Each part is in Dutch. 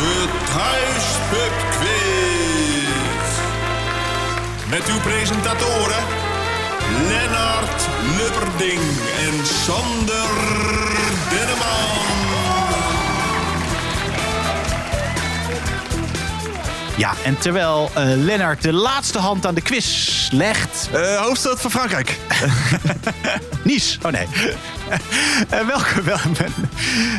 De Thuispub Quiz. Met uw presentatoren Lennart Lubberding en Sander Denneman. Ja, en terwijl eh, Lennart de laatste hand aan de quiz legt... Eh, hoofdstad van Frankrijk. Nice. Oh nee. Eh, welkom, wel,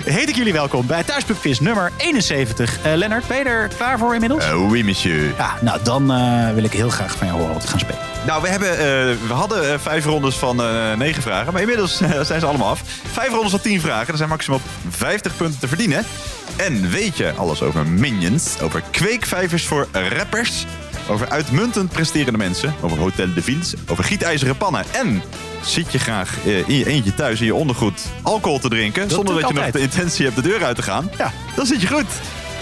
heet ik jullie welkom bij Thuispub Quiz nummer 71. Eh, Lennart, ben je er klaar voor inmiddels? Eh, oui, monsieur. Ja, nou dan wil ik heel graag van jou horen wat we gaan spelen. Nou, we, hebben, we hadden vijf rondes van negen vragen. Maar inmiddels zijn ze allemaal af. Vijf rondes van tien vragen. Er zijn maximaal 50 punten te verdienen. En weet je alles over minions? Over kweekvijvers voor rappers? Over uitmuntend presterende mensen? Over Hotel de Vins? Over gietijzeren pannen? En zit je graag eh, in je eentje thuis in je ondergoed alcohol te drinken... zonder dat je nog de intentie hebt de deur uit te gaan? Ja, dan zit je goed.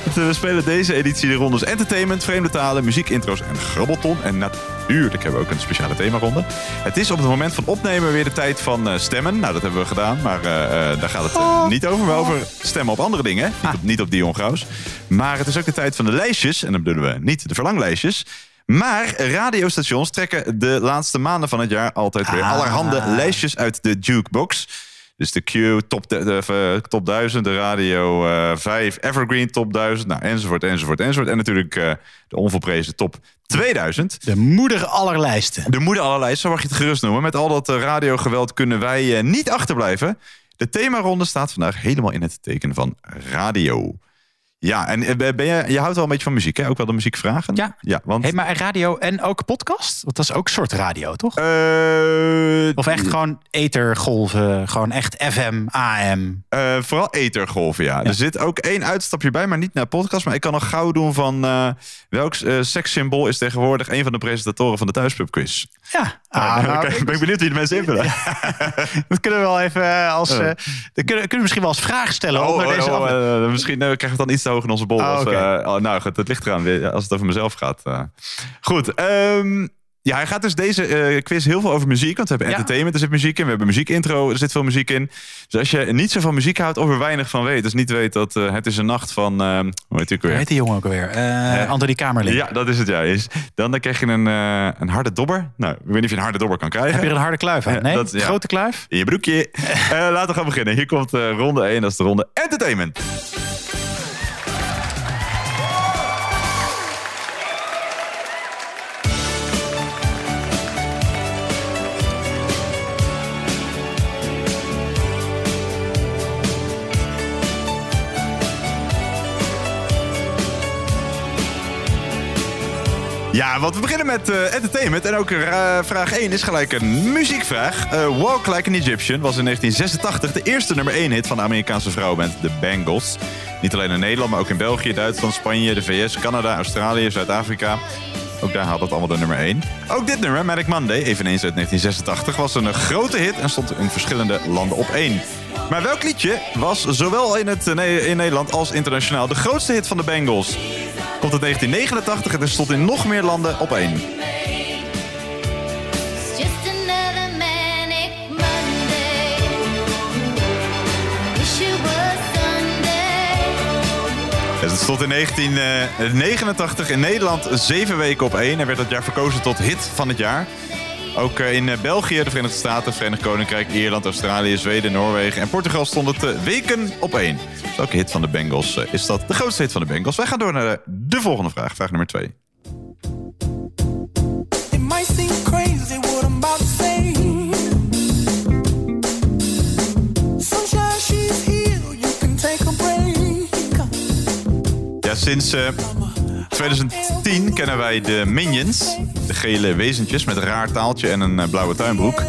Eh, We spelen deze editie de rondes entertainment, vreemde talen, muziekintro's en grabbelton. En natuurlijk hebben we ook een speciale themaronde. Het is op het moment van opnemen weer de tijd van eh, stemmen. Nou, dat hebben we gedaan, maar daar gaat het eh, niet over. Maar over stemmen op andere dingen. Niet, op, niet op Dion Graus. Maar het is ook de tijd van de lijstjes. En dan bedoelen we niet de verlanglijstjes. Maar radiostations trekken de laatste maanden van het jaar altijd weer Ah. allerhande lijstjes uit de jukebox. Dus de Q top, de, de, eh, top 1000, de Radio eh 5, Evergreen top 1000, nou, enzovoort, enzovoort, enzovoort. En natuurlijk eh, de onvolprezen top 2000. De moeder aller lijsten. De moeder allerlei, zo mag je het gerust noemen. Met al dat eh, radiogeweld kunnen wij eh, niet achterblijven. De themaronde staat vandaag helemaal in het teken van radio. Ja, en eh, ben je, je houdt wel een beetje van muziek, hè? Ook wel de muziekvragen? Ja. Ja, want... Hey, maar radio en ook podcast? Want dat is ook een soort radio, toch? eh, Of echt gewoon ethergolven, gewoon echt FM, AM. Eh, vooral ethergolven, ja. Er zit ook één uitstapje bij, maar niet naar podcast. Maar ik kan nog gauw doen van eh, welk sekssymbool is tegenwoordig een van de presentatoren van de Thuispub Quiz. Ja, Ah, ah, nou, Oké, ben ik benieuwd wie de mensen invullen. dat kunnen we wel even als. Oh. dat kunnen, kunnen we misschien wel als vraag stellen. Oh, onder oh, deze oh, misschien krijgen we dan iets te hoog in onze bol. Ah, eh, oh, nou goed, het ligt eraan weer, als het over mezelf gaat. eh. Goed, ehm, ja, hij gaat dus deze eh, quiz heel veel over muziek. Want we hebben Ja. entertainment, er zit muziek in. We hebben muziekintro, er zit veel muziek in. Dus als je niet zo van muziek houdt of er weinig van weet. Dus niet weet dat het is een nacht van... ehm hoe heet weer? heet die jongen ook alweer? Eh Anthony Kamerling. Ja, dat is het juist. Dan, dan krijg je een, een harde dobber. Nou, ik weet niet of je een harde dobber kan krijgen. Heb je er een harde kluif aan? Ja, Nee, dat- ja. grote kluif? In je broekje. Laten we gaan beginnen. Hier komt ronde 1. Dat is de ronde entertainment. Ja, want we beginnen met eh, entertainment. En ook eh, vraag 1 is gelijk een muziekvraag. Eh, Walk Like an Egyptian was in 1986 de eerste nummer 1 hit van de Amerikaanse vrouwenband The Bangles. Niet alleen in Nederland, maar ook in België, Duitsland, Spanje, de VS, Canada, Australië, Zuid-Afrika. Ook daar had het allemaal de nummer 1. Ook dit nummer, Manic Monday, eveneens uit 1986, was een grote hit en stond in verschillende landen op 1. Maar welk liedje was zowel in, het, in Nederland als internationaal de grootste hit van de Bangles? Komt uit 1989 en er stond in nog meer landen op 1. It's just another manic Monday. Wish it was Sunday. Dus het stond in 1989 in Nederland zeven weken op 1 en werd dat jaar verkozen tot hit van het jaar. Ook eh, in eh, België, de Verenigde Staten, Verenigd Koninkrijk, Ierland, Australië, Zweden, Noorwegen en Portugal stond het weken op 1. Dus hit van de Bengals eh, is dat de grootste hit van de Bengals. Wij gaan door naar de, de volgende vraag, vraag nummer 2. It might seem crazy what I'm about to say. Sunshine, she's here. You can take a break. Ja, sinds 2010 kennen wij de Minions. De gele wezentjes met een raar taaltje en een eh, blauwe tuinbroek.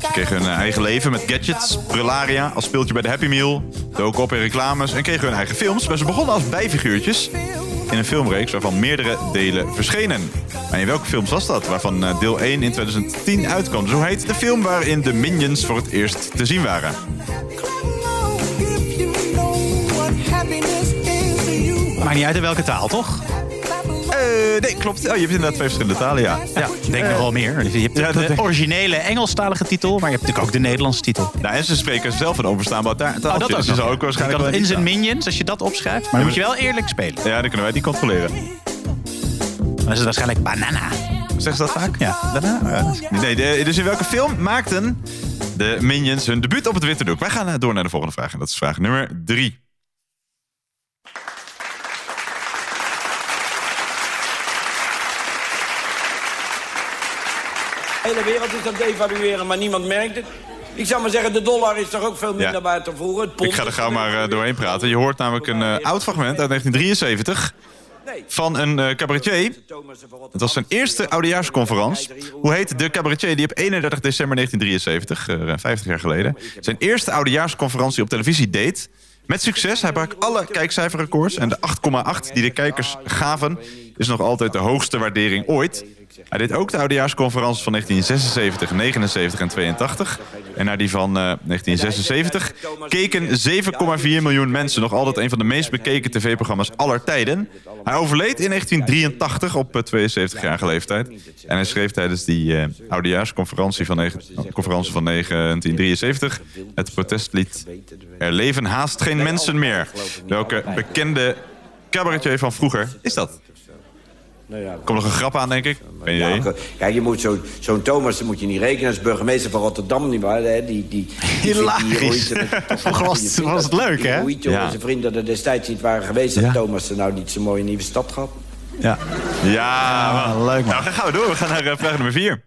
Ze kregen hun eigen leven met gadgets, Prularia als speeltje bij de Happy Meal. Doken op in reclames en kregen hun eigen films. Maar ze begonnen als bijfiguurtjes in een filmreeks waarvan meerdere delen verschenen. Maar in welke films was dat? Waarvan eh, deel 1 in 2010 uitkwam. Zo heet de film waarin de Minions voor het eerst te zien waren. Maakt niet uit in welke taal, toch? Eh, nee, klopt. Oh, je hebt inderdaad twee verschillende talen, ja. ja. Ik denk nog wel meer. Je hebt ja, de originele Engelstalige titel, maar je hebt natuurlijk ook de Nederlandse titel. Nou, en ze spreken zelf een onverstaanbaar ta- taaltje. Oh, dat dus ook waarschijnlijk... wel in zijn minions, als je dat opschrijft. Maar dan moet je wel eerlijk spelen. taal- Ja, dan kunnen wij die controleren. Dan is het waarschijnlijk banana. Zeggen ze dat vaak? Ja. Daarna? Nee, de- dus in welke film maakten de Minions hun debuut op het witte doek? Wij gaan eh, door naar de volgende vraag. En dat is vraag nummer drie. Hele wereld is aan het devalueren, maar niemand merkt het. Ik zou maar zeggen, de dollar is toch ook veel minder Ja. buiten voeren. Het pond Ik ga er gauw maar eh, doorheen praten. Je hoort namelijk een eh, oud fragment uit 1973 Nee. van een eh, cabaretier. Het was zijn eerste oudejaarsconferentie. Hoe heet de cabaretier die op 31 december 1973, eh, ruim 50 jaar geleden, zijn eerste oudejaarsconferentie op televisie deed? Met succes. Hij brak alle kijkcijferrecords. En de 8,8 die de kijkers gaven, is nog altijd de hoogste waardering ooit. Hij deed ook de oudejaarsconferenties van 1976, 79 en 82. En naar die van eh, 1976 keken 7,4 miljoen mensen. Nog altijd een van de meest bekeken tv-programma's aller tijden. Hij overleed in 1983 op eh, 72-jarige leeftijd. En hij schreef tijdens die eh, oudejaarsconferentie van, van 1973 het protestlied Er leven haast geen mensen meer. Welke bekende cabaretier van vroeger is dat? Nou ja, Komt nog een grap aan, denk ik. Ja, kijk, je moet zo'n zo'n Thomas moet je niet rekenen als burgemeester van Rotterdam. Niet waar, hè? Die, die, die, Hilarisch. Vroeger was het- was het leuk, hè? Hoe Ja. Zijn vrienden er destijds niet waren geweest... Ja. dat Thomas er nou niet zo'n mooie nieuwe stad gehad. Ja. Ja, Ah, man. leuk, man. Nou, dan gaan we door. We gaan naar eh, vraag nummer 4.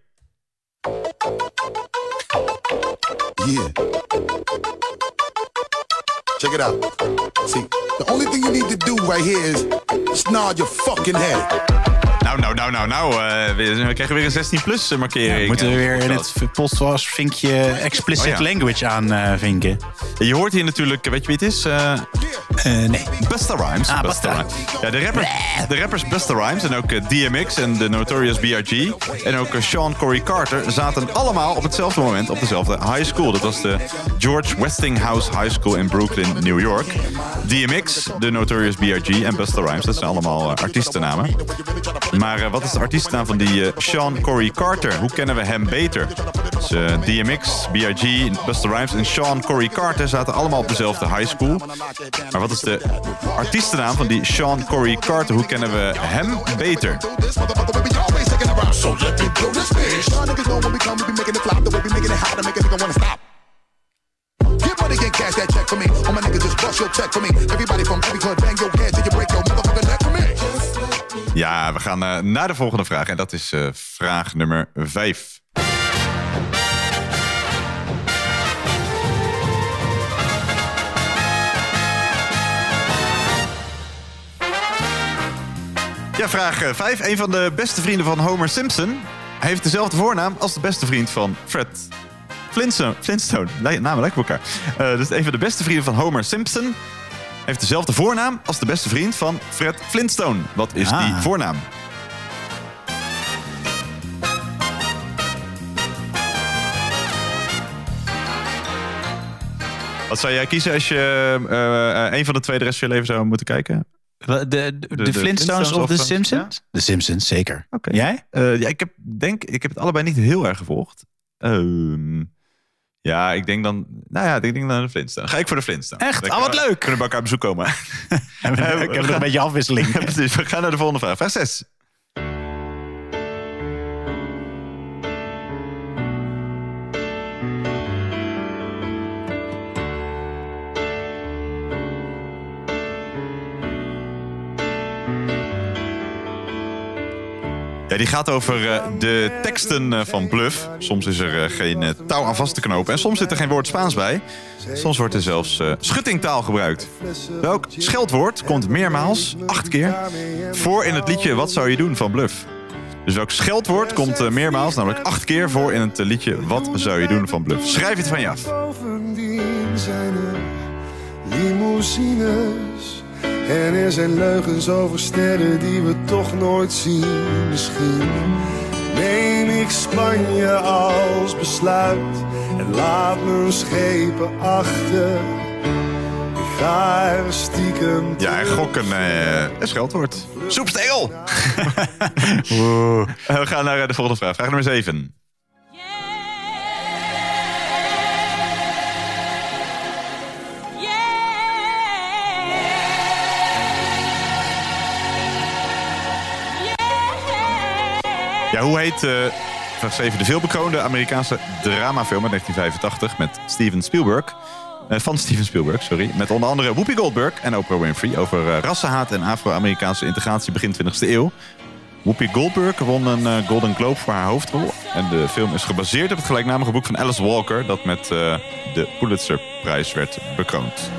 Yeah. Check it out. See, the only thing you need to do right here is snarl your fucking head. Nou, nou, nou, nou, nou. eh, we, we krijgen weer een 16 plus markering. Moeten we Eh, weer in het postwas-vinkje explicit Oh ja. language aan eh, vinken? Je hoort hier natuurlijk, weet je wie het is? Eh Eh, nee. Busta Rhymes. Ah, Busta. Rhymes. Ja, de, rapper, de rappers Busta Rhymes en ook eh, DMX en de Notorious B.I.G. En ook eh, Sean Corey Carter zaten allemaal op hetzelfde moment op dezelfde high school. Dat was de George Westinghouse High School in Brooklyn, New York. DMX, de Notorious B.I.G. en Busta Rhymes, dat zijn allemaal eh, artiestennamen. Maar eh, wat is de artiestennaam van die eh, Sean Corey Carter? Hoe kennen we hem beter? Dus, eh, DMX, B.I.G., Busta Rhymes en Sean Corey Carter zaten allemaal op dezelfde high school. Maar wat is de artiestennaam van die Sean Corey Carter? Hoe kennen we hem beter? Everybody bang your Ja, we gaan eh, naar de volgende vraag. En dat is eh, vraag nummer 5. Ja, vraag 5. Een van de beste vrienden van Homer Simpson heeft dezelfde voornaam als de beste vriend van Fred Flintstone. Flintstone. Namen lijken op elkaar. Eh, dus een van de beste vrienden van Homer Simpson heeft dezelfde voornaam als de beste vriend van Fred Flintstone. Wat is Ah. die voornaam? Wat zou jij kiezen als je eh, eh, een van de twee de rest van je leven zou moeten kijken? De, de, de, de Flintstones Flintstones of de eh, Simpsons? De Simpsons, zeker. Oké. Jij? Eh, ja, ik heb, denk, ik heb het allebei niet heel erg gevolgd. Ehm, ja, ik denk dan... Nou ja, ik denk dan de Flintstone. Ga ik voor de Flintstone. Echt? Ah, wat kunnen we- leuk. Kunnen we bij elkaar op bezoek komen. ik heb nog een beetje afwisseling. Precies. We gaan naar de volgende vraag. Vraag 6. Die gaat over eh, de teksten eh, van Bluff. Soms is er eh, geen touw aan vast te knopen. En soms zit er geen woord Spaans bij. Soms wordt er zelfs schuttingtaal gebruikt. Welk scheldwoord komt meermaals, acht keer, voor in het liedje Wat zou je doen van Bluff? Dus welk scheldwoord komt meermaals, namelijk acht keer voor in het liedje Wat zou je doen van Bluff? Schrijf het van je af. Bovendien zijn er limousines. En er zijn leugens over sterren die we toch nooit zien. Misschien neem ik Spanje als besluit. En laat mijn schepen achter. Ik ga er stiekem Ja, en gokken, eh een scheldwoord. Soepstengel! Eh, we gaan naar eh, de volgende vraag. Vraag nummer 7. Ja, hoe heet 7 de veelbekroonde Amerikaanse dramafilm uit 1985 met Steven Spielberg? Eh, van Steven Spielberg, sorry. Met onder andere Whoopi Goldberg en Oprah Winfrey over eh, rassenhaat en Afro-Amerikaanse integratie begin 20e eeuw. Whoopi Goldberg won een Golden Globe voor haar hoofdrol. En de film is gebaseerd op het gelijknamige boek van Alice Walker... dat met de Pulitzerprijs werd bekroond.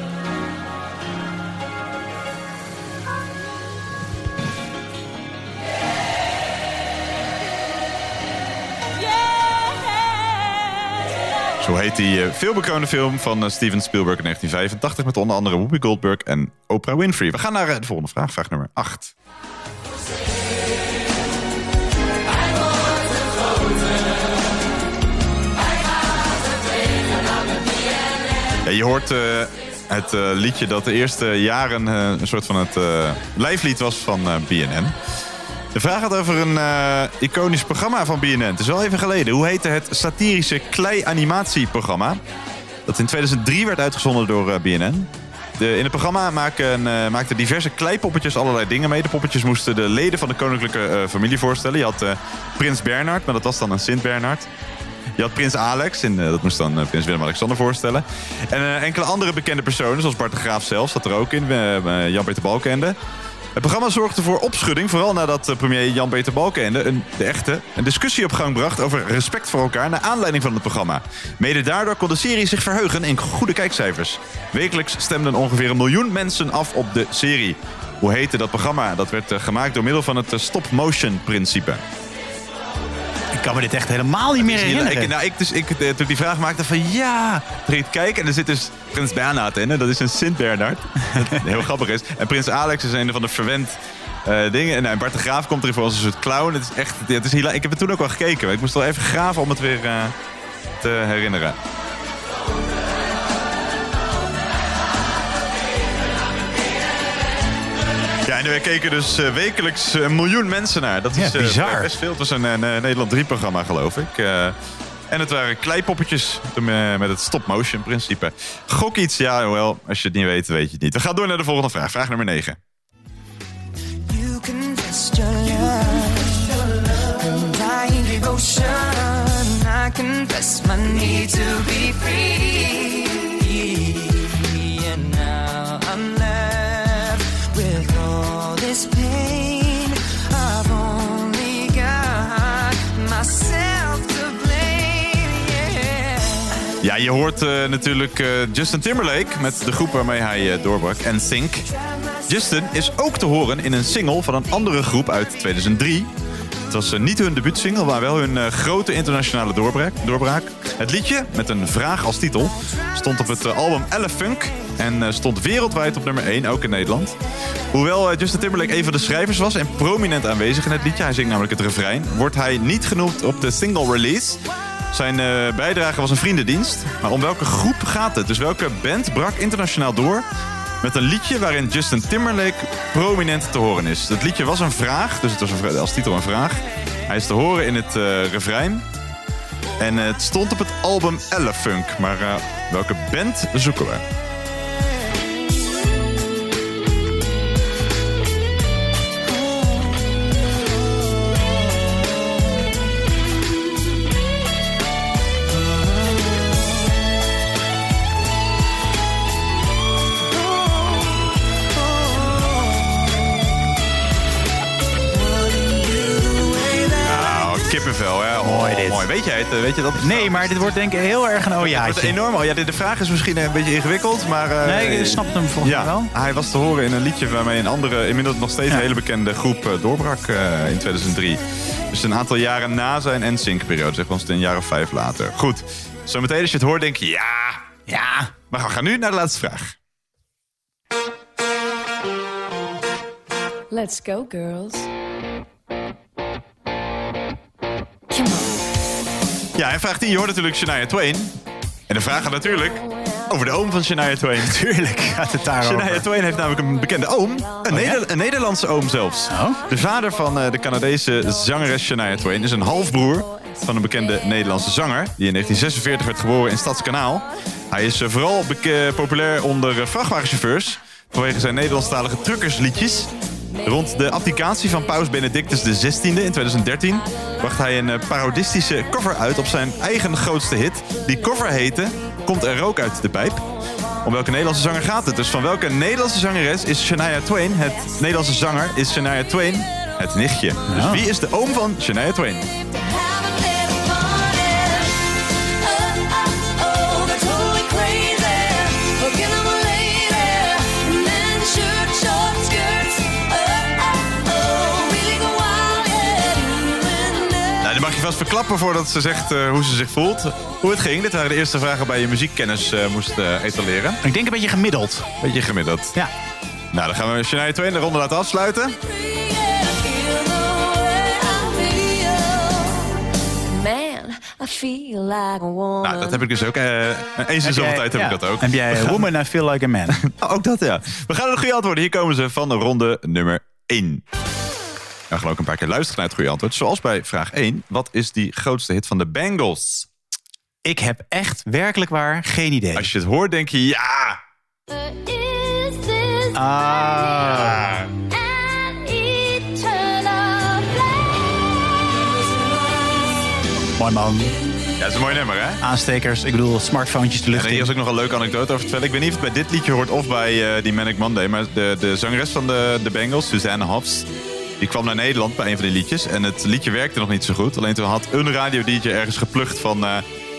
Zo heet die eh, veelbekroonde film van eh, Steven Spielberg in 1985... met onder andere Whoopi Goldberg en Oprah Winfrey. We gaan naar eh, de volgende vraag, vraag nummer 8. Ja, je hoort het liedje dat de eerste jaren een soort van het lijflied was van BNN. De vraag gaat over een eh, iconisch programma van BNN. Het is wel even geleden. Hoe heette het satirische klei-animatieprogramma? Dat in 2003 werd uitgezonden door eh, BNN. De, in het programma eh, maakten diverse kleipoppetjes allerlei dingen mee. De poppetjes moesten de leden van de koninklijke familie voorstellen. Je had Prins Bernhard, maar dat was dan een Sint Bernhard. Je had Prins Alex, en dat moest dan Prins Willem-Alexander voorstellen. En enkele andere bekende personen, zoals Bart de Graaf zelf, zat er ook in. Jan-Peter Balkenende. Het programma zorgde voor opschudding, vooral nadat eh, premier Jan-Peter Balkenende, een, de echte, een discussie op gang bracht over respect voor elkaar naar aanleiding van het programma. Mede daardoor kon de serie zich verheugen in goede kijkcijfers. Wekelijks stemden ongeveer een miljoen mensen af op de serie. Hoe heette dat programma? Dat werd eh, gemaakt door middel van het eh, stop-motion principe. Ik kan me dit echt helemaal niet meer herinneren. Ik, nou, ik, dus, ik, eh, toen ik die vraag maakte van ja, toen ging ik kijken en er zit dus Prins Bernhard in. hè, Dat is een Sint Bernhard. Dat heel grappig is. En Prins Alex is een van de verwend eh, dingen. En, nou, Bart de Graaf komt erin voor als een soort clown. Het is echt, het is ik heb het toen ook al gekeken. maar Ik moest wel even graven om het weer eh, te herinneren. En we keken dus eh, wekelijks een miljoen mensen naar. Dat is eh, bizar. best veel. Het was een Nederland 3-programma, geloof ik. Eh, en het waren kleipoppetjes met het stop-motion principe. Gok iets, ja, wel. Als je het niet weet, weet je het niet. We gaan door naar de volgende vraag. Vraag nummer 9. You can test your love and dying devotion. I confess my need to be free. Je hoort eh, natuurlijk eh, Justin Timberlake met de groep waarmee hij eh, doorbrak, NSYNC. Justin is ook te horen in een single van een andere groep uit 2003. Het was niet hun debuutsingle, maar wel hun grote internationale doorbraak, doorbraak. Het liedje, met een vraag als titel, stond op het album Elefunk... en stond wereldwijd op nummer 1, ook in Nederland. Hoewel Justin Timberlake een van de schrijvers was en prominent aanwezig in het liedje... hij zingt namelijk het refrein, wordt hij niet genoemd op de single release... Zijn eh, bijdrage was een vriendendienst. Maar om welke groep gaat het? Dus welke band brak internationaal door met een liedje waarin Justin Timberlake prominent te horen is? Het liedje was een vraag, dus het was als titel een vraag. Hij is te horen in het eh, refrein. En het stond op het album Elefunk. Maar eh, welke band zoeken we? Weet jij het? Weet je dat? Nee, maar dit wordt denk ik heel erg een Het ojaatje. wordt enorm. Oh, ja, de de vraag is misschien een beetje ingewikkeld, maar... eh, Nee, ik snap hem volgens mij Ja, wel. hij was te horen in een liedje waarmee een andere, inmiddels nog steeds Ja. een hele bekende groep eh, doorbrak eh, in 2003. Dus een aantal jaren na zijn NSYNC-periode, zeg ons een jaar of vijf later. Goed, zometeen als je het hoort denk je ja. Ja. Maar we gaan nu naar de laatste vraag. Let's go, girls. Come on. Ja, en vraag 10, je hoort natuurlijk Shania Twain. En de vraag gaat natuurlijk Over de oom van Shania Twain. Tuurlijk gaat het daarover. Shania Twain heeft namelijk een bekende oom. Een, Neder- een Nederlandse oom zelfs. Oh? De vader van eh, de Canadese zangeres Shania Twain is een halfbroer van een bekende Nederlandse zanger. Die in 1946 werd geboren in Stadskanaal. Hij is eh, vooral populair onder eh, vrachtwagenchauffeurs. Vanwege zijn Nederlandstalige truckersliedjes. Rond de abdicatie van paus Benedictus XVI in 2013 bracht hij een eh, parodistische cover uit op zijn eigen grootste hit. Die cover heette Komt er rook uit de pijp? Om welke Nederlandse zanger gaat het? Dus van welke Nederlandse zangeres is Shania Twain? Het Nederlandse zanger is Shania Twain het nichtje. Dus wie is de oom van Shania Twain? Je vast verklappen voordat ze zegt eh, hoe ze zich voelt. Hoe het ging. Dit waren de eerste vragen waar je muziekkennis eh, moest eh, etaleren. Ik denk een beetje gemiddeld. Beetje gemiddeld. Ja. Nou, dan gaan we Shania Twain de ronde laten afsluiten. Man, I feel like a woman. Nou, dat heb ik dus ook. eh eens in zoveel tijd heb ja. ik dat ook. Heb jij Woman, I Feel Like a Man? Nou, ook dat, ja. We gaan naar de goede antwoorden. Hier komen ze van de ronde nummer 1. We gaan ook een paar keer luisteren naar het goede antwoord. Zoals bij vraag 1. Wat is die grootste hit van de Bengals? Ik heb echt werkelijk waar geen idee. Als je het hoort, denk je ja. Ah. Mooi man. Ja, dat is een mooi nummer, hè? Aanstekers, ik bedoel smartphones de En lucht hier in. is ook nog een leuke anekdote over te vertellen. Ik weet niet of het bij dit liedje hoort of bij eh, die Manic Monday. Maar de, de zangeres van de, de Bengals, Suzanne Hobbs... die kwam naar Nederland bij een van die liedjes. En het liedje werkte nog niet zo goed. Alleen toen had een radio-dj ergens geplukt van... eh,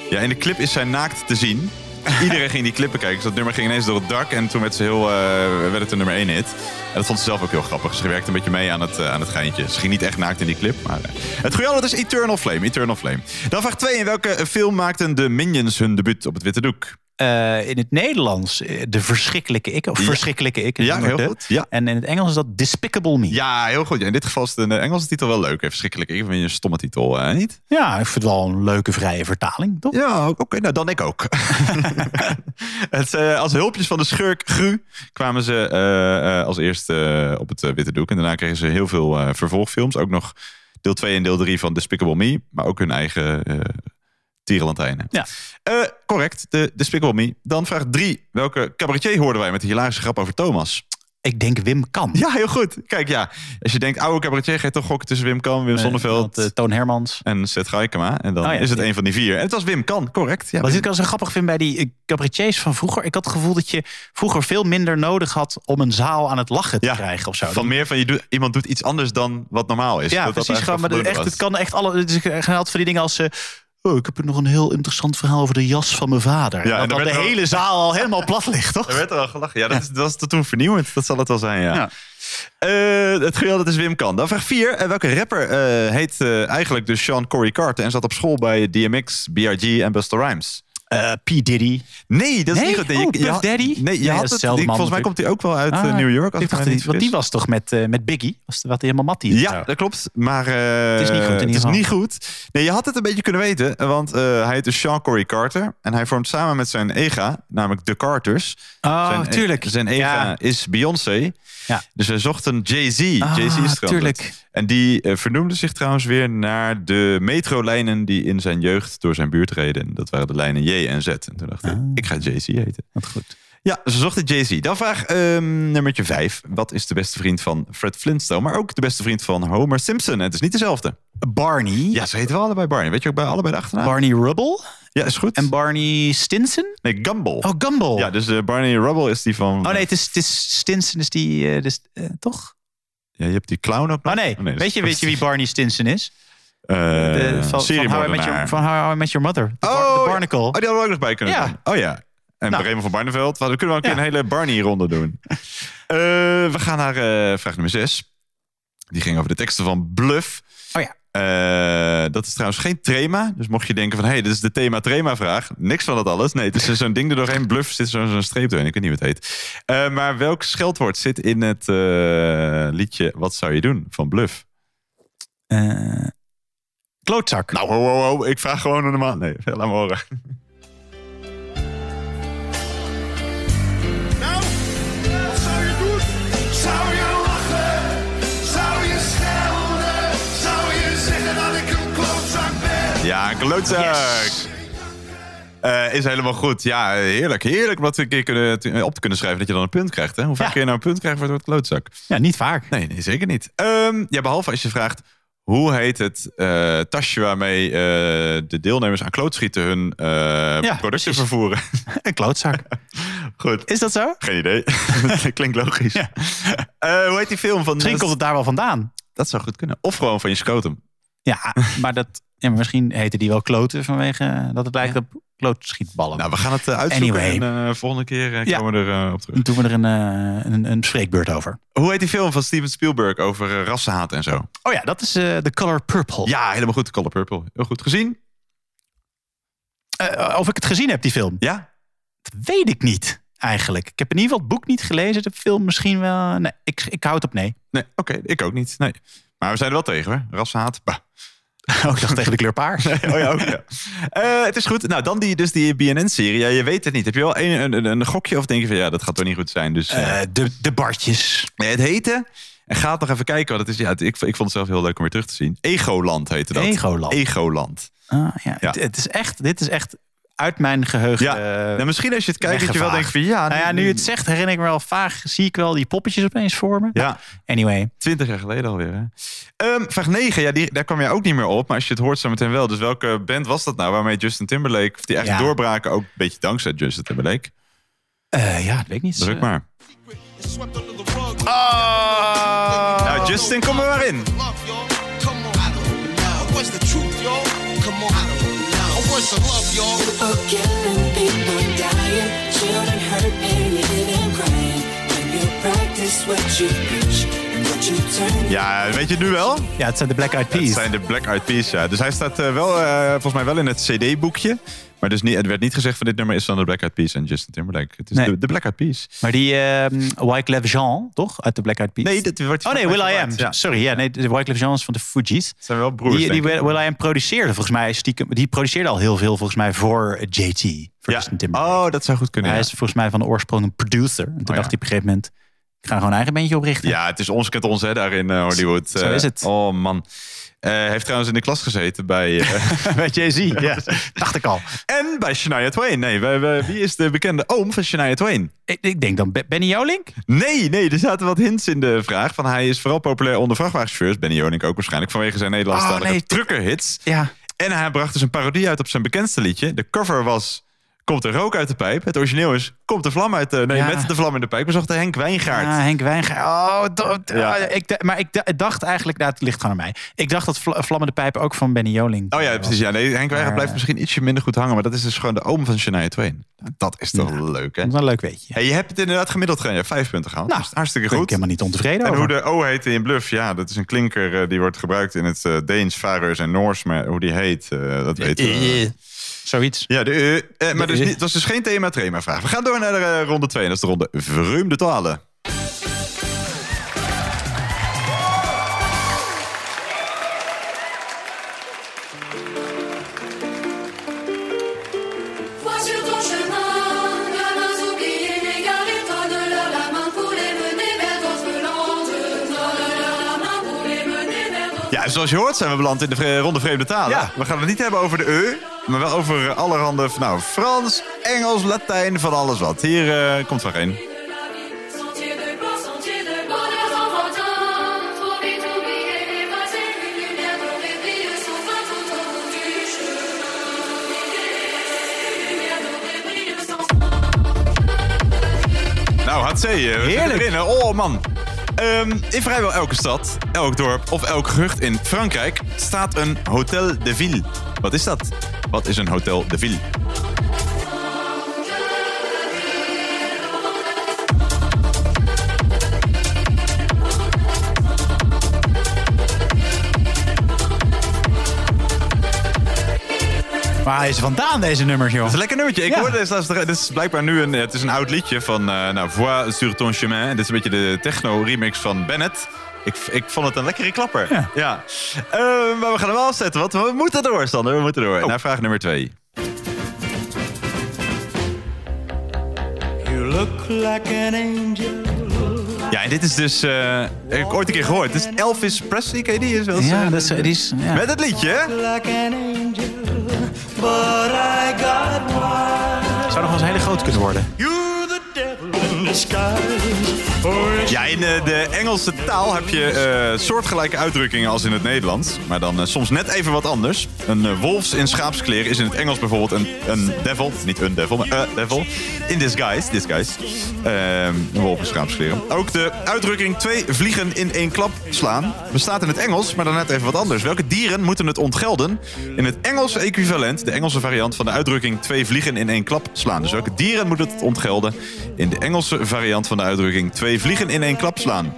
ja, in de clip is zij naakt te zien. Iedereen ging die clippen kijken. Dus dat nummer ging ineens door het dak. En toen werd, ze heel, eh, werd het een nummer 1 hit. En dat vond ze zelf ook heel grappig. Ze werkte een beetje mee aan het, eh, aan het geintje. Ze ging niet echt naakt in die clip. Maar, het goede antwoord is Eternal Flame. Eternal Flame. Dan vraag 2. In welke film maakten de Minions hun debuut op het witte doek? Eh, in het Nederlands eh, de verschrikkelijke ik. Of Ja. verschrikkelijke ik. Ja, heel de. goed. Ja. En in het Engels is dat Despicable Me. Ja, heel goed. Ja, in dit geval is de Engelse titel wel leuk. Hè? Verschrikkelijk. Ik vind je een stomme titel, eh, niet? Ja, ik vind het wel een leuke vrije vertaling, toch? Ja, oké. Nou, dan ik ook. het, eh, als hulpjes van de schurk Gru kwamen ze eh, eh, als eerste eh, op het eh, witte doek. En daarna kregen ze heel veel eh, vervolgfilms. Ook nog deel 2 en deel 3 van Despicable Me. Maar ook hun eigen eh tierenlantijnen. Ja. Eh, correct, de Despicable Me. Dan vraag 3. Welke cabaretier hoorden wij met de hilarische grap over Thomas? Ik denk Wim Kan. Ja, heel goed. Kijk, ja. Als je denkt oude cabaretier, ga je toch gokken tussen Wim Kan, Wim Sonneveld want, eh, Toon Hermans. en Seth Gaikema. En dan Oh ja, is het een van die vier. En het was Wim Kan, correct. Ja, Wat Wim- ik al zo grappig vind bij die eh, cabaretiers van vroeger. Ik had het gevoel dat je vroeger veel minder nodig had om een zaal aan het lachen te Ja, krijgen of zo. Van meer van je doet, iemand doet iets anders dan wat normaal is. ja, Dat dat precies. Gewoon, maar echt, het kan echt alle. Het is gehaald van die dingen als. eh, oh, ik heb nog een heel interessant verhaal over de jas van mijn vader. en dat de hele zaal al helemaal plat ligt, toch? Er werd er al gelachen. Ja, dat, is, dat was toen vernieuwend. Dat zal het wel zijn, ja. Ja. Eh, het geheel, dat is Wim Kan. Dan vraag 4. welke rapper eh, heet eh, eigenlijk dus Sean Corey Carter... en zat op school bij DMX, BRG en Busta Rhymes? Eh, P. Diddy. Nee, dat is Nee? niet goed. Nee, Oh, je- had- Daddy? Nee, je Nee, had het. die- volgens mij komt hij ook wel uit eh, Ah, New York. Als ik dacht, niet want die was toch met, eh, met Biggie? Was, wat helemaal Mattie? Ja, dat klopt. Maar Het is niet goed het is niet goed. Nee, je had het een beetje kunnen weten. Want hij heet dus Sean Corey Carter. En hij vormt samen met zijn ega, namelijk de Carters. Oh, zijn, tuurlijk. Zijn ega Ja. is Beyoncé. Ja. Dus wij zochten Jay-Z. Ah, Jay-Z is trouwens. En die eh, vernoemde zich trouwens weer naar de metrolijnen die in zijn jeugd door zijn buurt reden. Dat waren de lijnen J en Z. En toen dacht hij, ik ga Jay-Z heten. Wat goed. Ja, ze zochten Jay-Z. Dan vraag ehm nummertje 5. Wat is de beste vriend van Fred Flintstone, maar ook de beste vriend van Homer Simpson? En het is niet dezelfde. Barney. Ja, ze heten wel allebei Barney. Weet je ook bij allebei de achternaam? Barney Rubble. ja, is goed. En Barney Stinson. nee, Gumball. Oh, Gumball. Ja, dus eh, Barney Rubble is die van... Oh nee, het is, het is Stinson is die, eh, dus, toch? Ja, je hebt die clown ook nog. Oh nee, dat is- weet, je, weet je wie Barney Stinson is? Eh, De, van, van, How I Met. Your, van How I Met Your Mother. De, bar- Oh, de Barnacle. Oh, die hadden we ook nog bij kunnen Ja. doen. Oh ja. En Nou. Van Barneveld. We kunnen keer Ja. een hele Barney-ronde doen. Eh, we gaan naar eh, vraag nummer 6. Die ging over de teksten van Bluff. Oh ja. Eh, dat is trouwens geen trema. Dus mocht je denken van... hé, hey, dit is de thema-trema-vraag. Niks van dat alles. Nee, het is zo'n ding er doorheen. Bluff zit zo'n streep doorheen. Ik weet niet hoe het heet. Eh, maar welk scheldwoord zit in het eh, liedje... Wat zou je doen van Bluff? Klootzak. Nou, ho, ho, ho. Ik vraag gewoon een normaal... Nee, laat me horen. Ja, een klootzak. Eh, is helemaal goed. Ja, heerlijk. Heerlijk om dat een keer kunnen, op te kunnen schrijven dat je dan een punt krijgt. Hè? Hoe vaak Ja. kun je nou een punt krijgen voor het woord klootzak? Ja, niet vaak. Nee, nee zeker niet. Ehm, ja, behalve als je vraagt... Hoe heet het eh, tasje waarmee eh, de deelnemers aan klootschieten hun eh, producten precies. vervoeren? Een klootzak. Goed. Is dat zo? Geen idee. Klinkt logisch. Ja. Hoe heet die film van... Misschien komt het daar wel vandaan. Dat zou goed kunnen. Of gewoon van je scrotum. Ja, maar, dat, ja, maar misschien heette die wel kloten vanwege dat het lijkt op klootschietballen. Nou, we gaan het eh, uitzoeken. Anyway. En eh, volgende keer eh, Ja. komen we er eh, op terug. Dan doen we er een, eh, een, een spreekbeurt over. Hoe heet die film van Steven Spielberg over rassenhaat en zo? Oh ja, dat is eh The Color Purple. Ja, helemaal goed. Color Purple. Heel goed gezien. Eh, of ik het gezien heb, die film? Ja? Dat weet ik niet, eigenlijk. Ik heb in ieder geval het boek niet gelezen. De film misschien wel. Nee, ik, ik hou het op nee. Nee, oké. ik ook niet. Nee. Maar we zijn er wel tegen hoor. Rassenhaat. Bah. Oh, ik dacht tegen de kleur paars. Oh ja, ook ja. Eh, het is goed. Nou, dan die, dus die BNN-serie. Ja, je weet het niet. Heb je wel een, een, een, gokje of denk je van ja, dat gaat toch niet goed zijn? Dus, eh, Eh, de, de bartjes. het heette... En ga het nog even kijken. Want het is, ja, het- ik, ik vond het zelf heel leuk om weer terug te zien. Egoland heette dat. Egoland. Egoland. Ah, ja. Ja. Het, het is echt, dit is echt uit mijn geheugen. Ja, eh, nou, misschien als je het kijkt, dat je wel denkt van ja... nou ja, nu je het zegt, herinner ik me wel vaag. Zie ik wel die poppetjes opeens voor me. Ja, Anyway. 20 jaar geleden alweer. Hè? Ehm, vraag 9, ja, die, daar kwam je ook niet meer op. Maar als je het hoort zo meteen wel. Dus welke band was dat nou waarmee Justin Timberlake... Of die eigenlijk Ja. doorbraken, ook een beetje dankzij Justin Timberlake. Eh, ja, dat weet ik niet. Druk maar. Oh! Nou, Justin, kom er maar in. People killing, people dying, children hurt and living crying. When you practice what you preach Ja, weet je het nu wel? Ja, het zijn de Black Eyed Het Peas. zijn de Black Eyed Peas, ja. Dus hij staat eh, wel, eh, volgens mij wel in het CD-boekje. Maar dus niet, het werd niet gezegd van dit nummer is van de Black Eyed Peas en Justin Timberlake. Het is Nee. de, de Black Eyed Peas. Maar die ehm Wyclef Jean, toch? Uit de Black Eyed Peas? Nee, dat wordt Oh nee, Will I Am. Ja. Sorry, ja, nee, de Wyclef Jean is van de Fugees. Het zijn wel broers, Die, die. Will I Am produceerde volgens mij stiekem. Die produceerde al heel veel volgens mij voor JT. Voor Ja. Justin Timberlake. Oh, dat zou goed kunnen. Hij is volgens mij van de oorsprong een producer. En toen ja. dacht hij op een gegeven moment... Ik ga gewoon een eigen bandje oprichten. Ja, het is ons kent ons hè, daar in eh, Hollywood. Zo Eh, is het. Oh man. Eh, heeft trouwens in de klas gezeten bij... eh, Bij Jay-Z, ja. Dacht ik al. en bij Shania Twain. Nee, wie is de bekende oom van Shania Twain? Ik, ik denk dan Be- Benny Jolink? Nee, nee, er zaten wat hints in de vraag. Van hij is vooral populair onder vrachtwagenchauffeurs. Benny Jonink ook waarschijnlijk vanwege zijn Nederlandstalige Oh, nee. truckerhits. Ja. En hij bracht dus een parodie uit op zijn bekendste liedje. De cover was Komt er rook uit de pijp. Het origineel is Komt de vlam uit de... Nee, Ja. met de vlam in de pijp. We zochten Henk Wijngaard. Ah, Henk Wijngaard. Oh, Ja. ah, ik, maar ik dacht eigenlijk, nou, het ligt gewoon aan mij. Ik dacht dat Vla- Vlammende Pijpen ook van Benny Joling. Oh ja, precies. Ja, nee, Henk Wijngaard Maar, blijft misschien ietsje minder goed hangen. Maar dat is dus gewoon de oom van Shania Twain. Dat is toch Ja. leuk, hè? Dat is wel een leuk weetje. Hey, je hebt het inderdaad gemiddeld gedaan. Vijf punten gehaald. Nou, is hartstikke Daar ben ik goed. helemaal niet ontevreden En over. hoe de O heet in Bluff, ja, dat is een klinker eh, die wordt gebruikt in het eh, Deens, Faroes en Noors. Maar hoe die heet, eh, dat weten we. Zoiets. Ja, de, eh, eh, maar De dus E. niet, dat is dus geen thema-trema vraag. We gaan door naar de eh, ronde 2. Dat is de ronde Vreemde Talen. De Ja, zoals je hoort zijn we beland in de ronde Vreemde Talen. Ja. We gaan het niet hebben over de E, maar wel over eh, allerhande nou, Frans, Engels, Latijn, van alles wat. Hier eh, komt vraag 1. de la vie. Sentier de gloire, sentier de bonheur enfantins. Trop vite oublié, effacé, une lumière dorée brille sans fin tout au bout du chemin. Une lumière dorée brille sans fin. Nou, HC, we Heerlijk. hè. Oh man. Ehm, in vrijwel elke stad, elk dorp of elk gehucht in Frankrijk staat een Hotel de Ville. Wat is dat? Wat is een Hotel de Ville? Waar is vandaan deze nummers, joh? Dat is een lekker nummertje. Ik Ja. hoorde, dit is, dit is blijkbaar nu een, het is een oud liedje van eh nou, Voix sur ton chemin. Dit is een beetje de techno-remix van Bennett. Ik, ik vond het een lekkere klapper. Ja. Eh, maar we gaan hem wel afzetten, want we moeten door, Sander. We moeten door. Oh. Naar vraag nummer twee. You look like an angel. Ja, en dit is dus... eh, heb ik ooit een keer gehoord. Het is Elvis Presley, ken je die? Is wel eens, Ja, dat is, die is, ja. Met het liedje. Like an angel. but I got wise. Zou nog wel eens een hele grote kunnen worden. Ja, in eh, de Engelse taal heb je eh, soortgelijke uitdrukkingen als in het Nederlands. Maar dan eh, soms net even wat anders. Een eh, wolfs in schaapskleren is in het Engels bijvoorbeeld een, een devil. Niet een devil, maar a devil. In disguise. disguise. Ehm, een wolf in schaapskleren. Ook de uitdrukking twee vliegen in één klap slaan bestaat in het Engels, maar dan net even wat anders. Welke dieren moeten het ontgelden in het Engelse equivalent, de Engelse variant van de uitdrukking twee vliegen in één klap slaan? Dus welke dieren moeten het ontgelden in de Engelse variant van de uitdrukking twee vliegen in één klap slaan?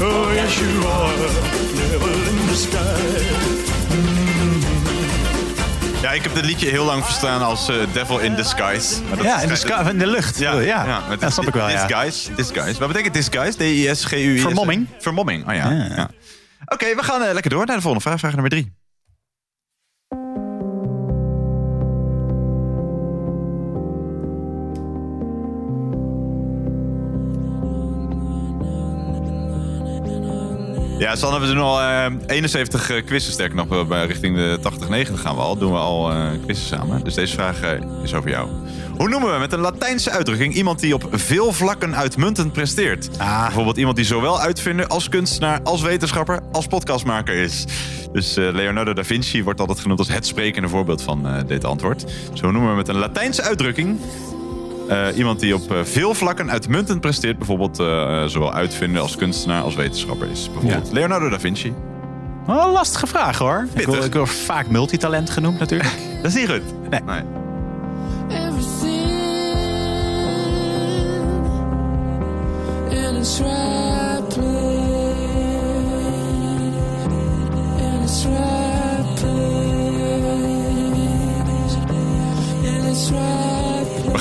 Oh. Ja, ik heb dit liedje heel lang verstaan als eh, Devil in Disguise. Maar dat Ja, in de, in de lucht. Ja, ja. dat snap ik wel, ja. Disguise, disguise. Wat betekent disguise? D-I-S-G-U-I-S. Vermomming. Vermomming, oh ja. Ja. ja. Oké, we gaan eh, lekker door naar de volgende vraag. Vraag nummer drie. Ja, Sanne, we doen al eh, 71 eh, quizzen. Sterker nog, bij richting de 80, 90 gaan we al. Doen we al eh quizzen samen. Dus deze vraag eh, is over jou. Hoe noemen we met een Latijnse uitdrukking iemand die op veel vlakken uitmuntend presteert? Ah. Bijvoorbeeld iemand die zowel uitvinder als kunstenaar, als wetenschapper, als podcastmaker is. Dus eh, Leonardo da Vinci wordt altijd genoemd als het sprekende voorbeeld van eh, dit antwoord. Zo noemen we met een Latijnse uitdrukking eh, iemand die op eh, veel vlakken uitmuntend presteert. Bijvoorbeeld eh, zowel uitvinder als kunstenaar als wetenschapper is. Bijvoorbeeld Ja. Leonardo da Vinci. Wel een lastige vraag hoor. Ik word, ik word vaak multitalent genoemd natuurlijk. Dat is niet goed. Nee. nee. in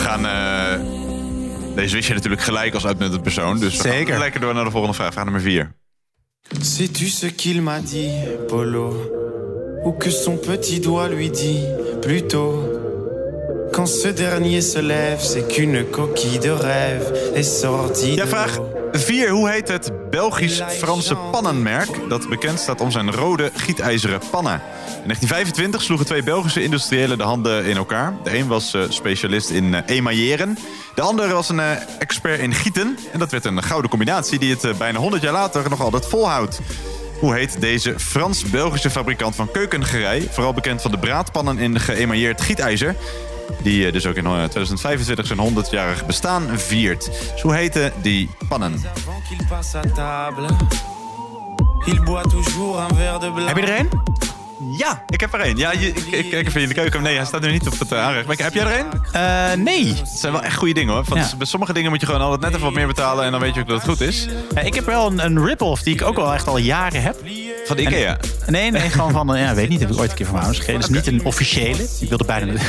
gaan... eh, deze wist je natuurlijk gelijk als uitmuntend persoon. Dus we Zeker. gaan lekker door naar de volgende vraag. Vraag nummer 4. Sais-tu ce qu'il m'a dit, Polo Ou que son petit doigt lui dit, plutôt Quand ce dernier se lève, c'est qu'une coquille de rêve est sortie Ja, vraag. 4. Hoe heet het Belgisch-Franse pannenmerk dat bekend staat om zijn rode gietijzeren pannen? In 1925 sloegen twee Belgische industriëlen de handen in elkaar. De een was eh, specialist in eh, emailleren. De ander was een eh, expert in gieten. En dat werd een gouden combinatie die het bijna 100 jaar later nog altijd volhoudt. Hoe heet deze Frans-Belgische fabrikant van keukengerei? Vooral bekend van de braadpannen in geëmailleerd gietijzer. Die eh, dus ook in eh, 2025 zijn 100-jarig bestaan viert. Dus hoe heten die pannen? Heb je er een? Ja, ik heb er één. Ja, je, ik, ik kijk even in de keuken. Nee, hij staat nu niet op het uh, aanrecht. Maar Heb jij er één? Eh, nee. Het zijn wel echt goede dingen hoor. Ja. Bij sommige dingen moet je gewoon altijd net even wat meer betalen. En dan weet je ook dat het goed is. Ja, ik heb wel een, een rip-off die ik ook al echt al jaren heb. Van de Ikea. Nee, nee, gewoon van, eh, ja, weet niet, heb ik ooit een keer van mijn ouders gekregen. Dus niet een officiële. Ik wilde bijna de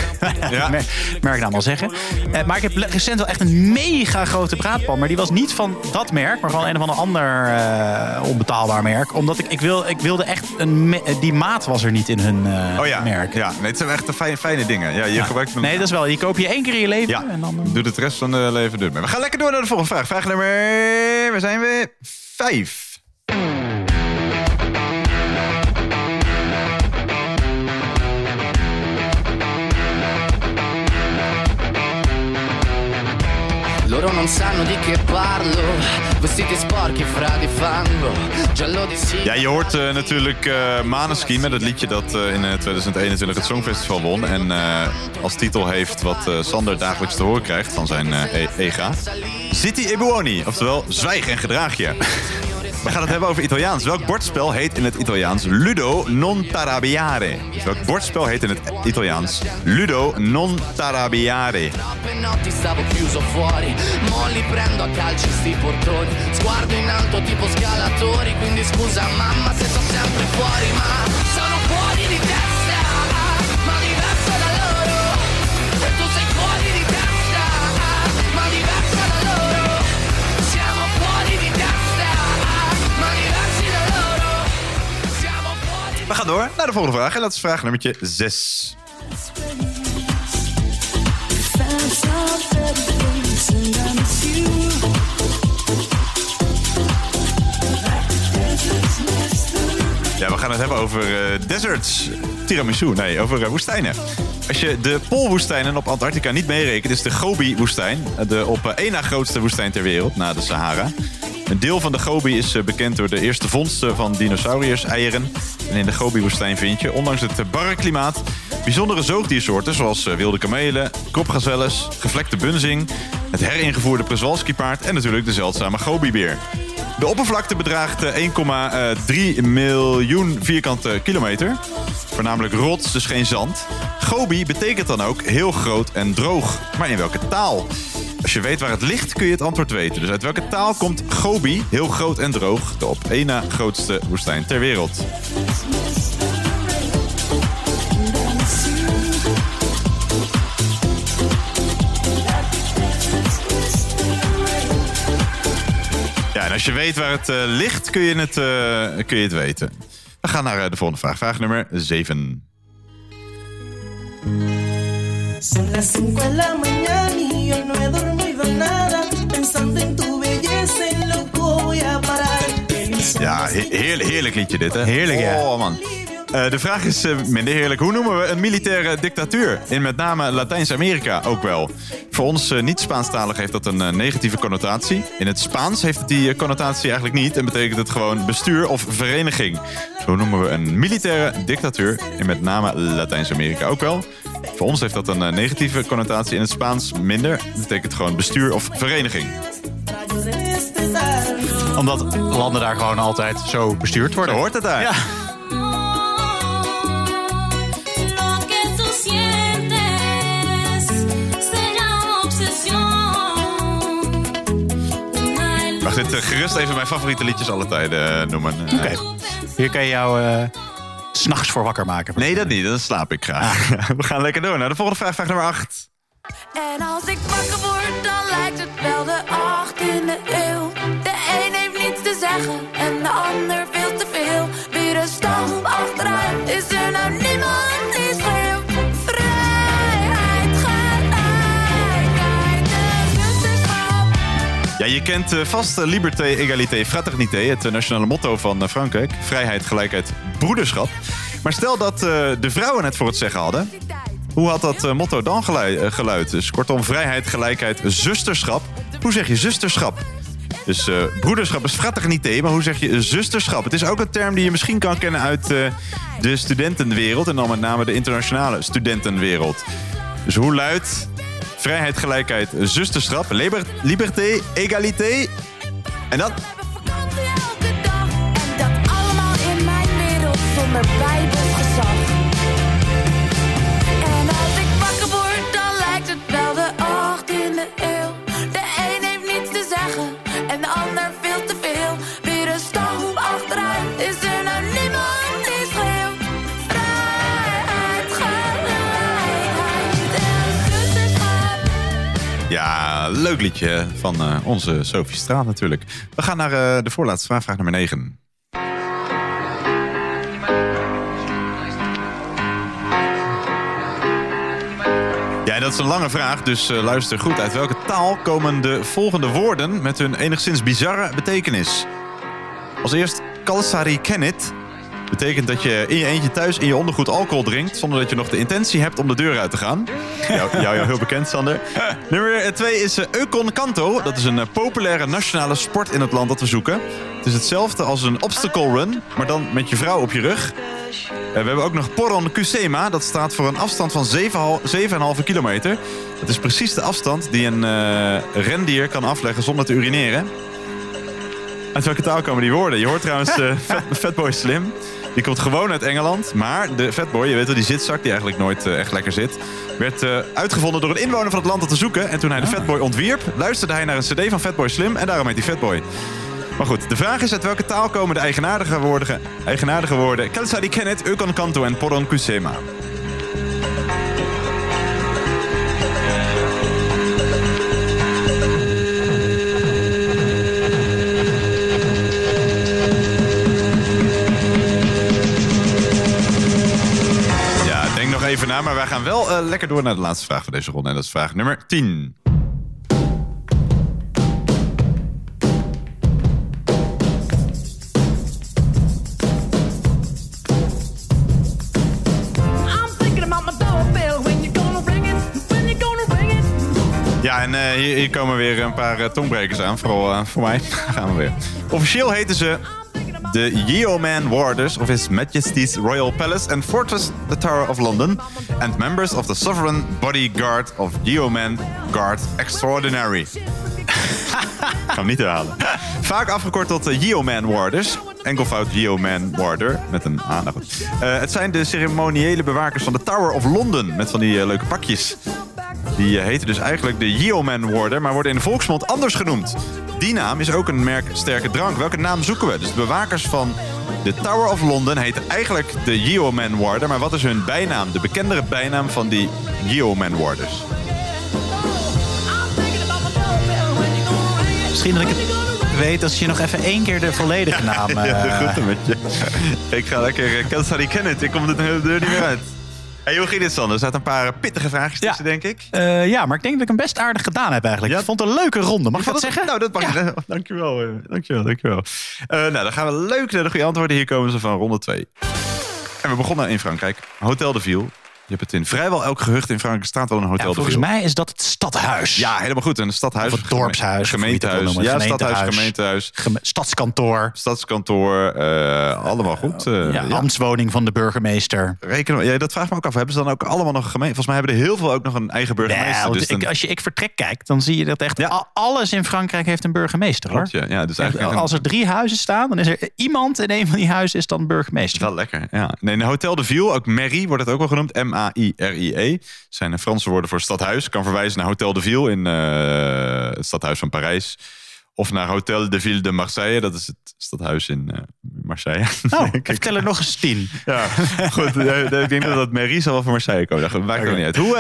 Ja. mer- merknaam al zeggen. Eh, maar ik heb recent wel echt een mega grote braadpan. Maar die was niet van dat merk, maar van een of ander ander eh, onbetaalbaar merk. Omdat ik, ik, wil, ik wilde echt een, eh, die maat was er niet in hun eh, Oh ja. merk. Ja, nee, het zijn echt fijne, fijne dingen. Ja, je gebruikt. Nee, dat is wel. Die koop je één keer in je leven. Ja, En dan, doe het rest van de leven door. We gaan lekker door naar de volgende vraag. Vraag nummer... Waar zijn we? Vijf. Non sanno di che parlo, sporchi fango, giallo di sì. Ja, je hoort eh, natuurlijk eh Maneskin met het liedje dat eh, in eh, 2021 het Songfestival won. En als titel heeft wat Sander dagelijks te horen krijgt van zijn EGA. City e buoni, oftewel zwijg en gedraag je. We gaan het hebben over Italiaans. Welk bordspel heet in het Italiaans Ludo non tarabbiare? Dus welk bordspel heet in het Italiaans Ludo non testa, We gaan door naar de volgende vraag. En dat is vraag nummertje 6. Ja, we gaan het hebben over eh, deserts. Tiramisu, nee, over eh, woestijnen. Als je de Poolwoestijnen op Antarctica niet meerekent, is de Gobi-woestijn de op eh, één na grootste woestijn ter wereld na de Sahara. Een deel van de Gobi is eh, bekend door de eerste vondsten van dinosauriërs-eieren. En in de Gobi-woestijn vind je, ondanks het eh, barre klimaat... bijzondere zoogdiersoorten zoals eh, wilde kamelen, kopgazelles, gevlekte bunzing... het heringevoerde Przewalski-paard en natuurlijk de zeldzame Gobi-beer. De oppervlakte bedraagt eh, 1,3 miljoen vierkante kilometer. Voornamelijk rots, dus geen zand. Gobi betekent dan ook heel groot en droog. Maar in welke taal? Als je weet waar het ligt, kun je het antwoord weten. Dus uit welke taal komt Gobi, heel groot en droog, de op één na grootste woestijn ter wereld? Ja, en als je weet waar het eh, ligt, kun je het, eh, kun je het weten. We gaan naar eh, de volgende vraag. Vraag nummer 7. Son las 5 de la mañana Ja, he- heerlijk, heerlijk liedje dit, hè? Heerlijk, ja. Oh, man. Eh, de vraag is eh, minder heerlijk. Hoe noemen we een militaire dictatuur? In met name Latijns-Amerika ook wel. Voor ons eh, niet-Spaanstalig heeft dat een negatieve connotatie. In het Spaans heeft het die connotatie eigenlijk niet... en betekent het gewoon bestuur of vereniging. Dus hoe noemen we een militaire dictatuur? In met name Latijns-Amerika ook wel. Voor ons heeft dat een negatieve connotatie. In het Spaans minder. Dat betekent gewoon bestuur of vereniging. Omdat landen daar gewoon altijd zo bestuurd worden. Zo hoort het daar. Ja. Mag dit eh, gerust even mijn favoriete liedjes alle tijden eh, noemen? Eh, Oké. Hier kan je jou eh, s s'nachts voor wakker maken. Nee, dat niet. Dan slaap ik graag. We gaan lekker door naar de volgende vraag, vraag nummer 8. En als ik wakker word, 18e eeuw. De een heeft niets te zeggen en de ander veel te veel. Weer een stap achteruit, is er nou niemand die schreeuwt. Vrijheid, gelijkheid. Ja, je kent eh, vast eh, Liberté, Égalité, Fraternité, het eh, nationale motto van Frankrijk. Vrijheid, gelijkheid, broederschap. Maar stel dat de vrouwen het voor het zeggen hadden. Hoe had dat motto dan gelui- geluid? Dus kortom, vrijheid, gelijkheid, zusterschap. Hoe zeg je zusterschap? Dus eh, broederschap is fraternité, maar hoe zeg je zusterschap? Het is ook een term die je misschien kan kennen uit eh, de studentenwereld. En dan met name de internationale studentenwereld. Dus hoe luidt vrijheid, gelijkheid, zusterschap, liber- liberté, égalité? En dan? Dat allemaal in mijn wereld zonder bijbelgezag. En de ander veel te veel. Weer een stap achteruit, is er nou niemand die schreeuwt. Vrijheid, gelijkheid en zusterschap. Ja, leuk liedje van eh, onze Sophie Straat natuurlijk. We gaan naar eh, de voorlaatste vraag, vraag nummer 9. Dat is een lange vraag, dus eh, luister goed. Uit welke taal komen de volgende woorden met hun enigszins bizarre betekenis? Als eerst Kalsari Kennet betekent dat je in je eentje thuis in je ondergoed alcohol drinkt... zonder dat je nog de intentie hebt om de deur uit te gaan. Jou, jou, jou heel bekend, Sander. Nummer twee is eh, Eukon Kanto. Dat is een eh, populaire nationale sport in het land dat we zoeken. Het is hetzelfde als een obstacle run, maar dan met je vrouw op je rug. Eh, we hebben ook nog Poron Kusema. Dat staat voor een afstand van 7,5 kilometer. Dat is precies de afstand die een eh, rendier kan afleggen zonder te urineren. Uit welke taal komen die woorden? Je hoort trouwens eh, Fat, Fatboy Slim. Die komt gewoon uit Engeland. Maar de Fatboy, je weet wel, die zitzak die eigenlijk nooit echt lekker zit... werd uitgevonden door een inwoner van het land dat te zoeken. En toen hij de Fatboy ontwierp, luisterde hij naar een cd van Fatboy Slim... en daarom heet hij Fatboy. Maar goed, de vraag is uit welke taal komen de eigenaardige woorden... eigenaardige woorden Kelsari Kennet, Ukon Kanto en Poron Kusema. Ja, denk nog even na, maar wij gaan wel eh, lekker door naar de laatste vraag van deze ronde. En dat is vraag nummer 10. Eh, hier, hier komen weer een paar eh, tongbrekers aan. Vooral eh, voor mij. Gaan we weer. Officieel heten ze de Yeoman Warders of His Majesty's Royal Palace and Fortress the Tower of London. And members of the Sovereign Bodyguard of Yeoman Guard Extraordinary. Ik niet herhalen. Vaak afgekort tot uh, Yeoman Warders. Enkelvoud Yeoman Warder met een A. Eh, het zijn de ceremoniële bewakers van de Tower of London. Met van die leuke pakjes. Die eh, heten dus eigenlijk de Yeoman Warder, maar worden in de volksmond anders genoemd. Die naam is ook een merk sterke drank. Welke naam zoeken we? Dus de bewakers van de Tower of London heten eigenlijk de Yeoman Warder. Maar wat is hun bijnaam? De bekendere bijnaam van die Yeoman Warders. Misschien dat ik het weet als je nog even één keer de volledige naam... ja, de eh, groeten met je. Ik ga lekker uh, Kansari Kenneth. Ik kom de deur niet meer uit. Hey, hoe ging dit, Sander? Er zaten een paar pittige vraagjes tussen, denk ik. eh, ja, maar ik denk dat ik hem best aardig gedaan heb eigenlijk. Ik vond het een leuke ronde. Mag ik dat zeggen? Nou, dat mag je. Dankjewel, eh, dankjewel, dankjewel. Eh nou, dan gaan we leuk naar de goede antwoorden. Hier komen ze van ronde 2. En we begonnen in Frankrijk. Hotel de Ville. Je hebt het in vrijwel elk gehucht in Frankrijk staat wel een Hotel Ja, volgens mij is dat het stadhuis. Ja, helemaal goed. Een stadhuis. Of het dorpshuis, Gemeentehuis. Ja, stadhuis, Gemeentehuis. Stadskantoor. Stadskantoor. eh, allemaal goed. eh, Ja, ja. ambtswoning van de burgemeester. Rekenen ja, dat vraagt me ook af. Hebben ze dan ook allemaal nog een gemeente? Volgens mij hebben er heel veel ook nog een eigen burgemeester. Ja, dus ik, als je ik vertrek kijkt, dan zie je dat echt alles in Frankrijk heeft een burgemeester. Hoor. Klopt, ja. Dus eigenlijk als er drie huizen staan, dan is er iemand in een van die huizen is dan burgemeester. Wel lekker, ja. Nee, in Hotel de Ville, ook Mairie wordt het ook wel genoemd. M-A-I-R-I-E. Zijn Franse woorden voor stadhuis. Kan verwijzen naar Hotel de Ville in eh, het stadhuis van Parijs. Of naar Hotel de Ville de Marseille. Dat is het stadhuis in eh, Marseille. Oh, vertel er nog eens tien. Ja, goed. eh, ik denk dat dat Mairie zal wel van Marseille komen. Dat maakt er niet uit. Hoe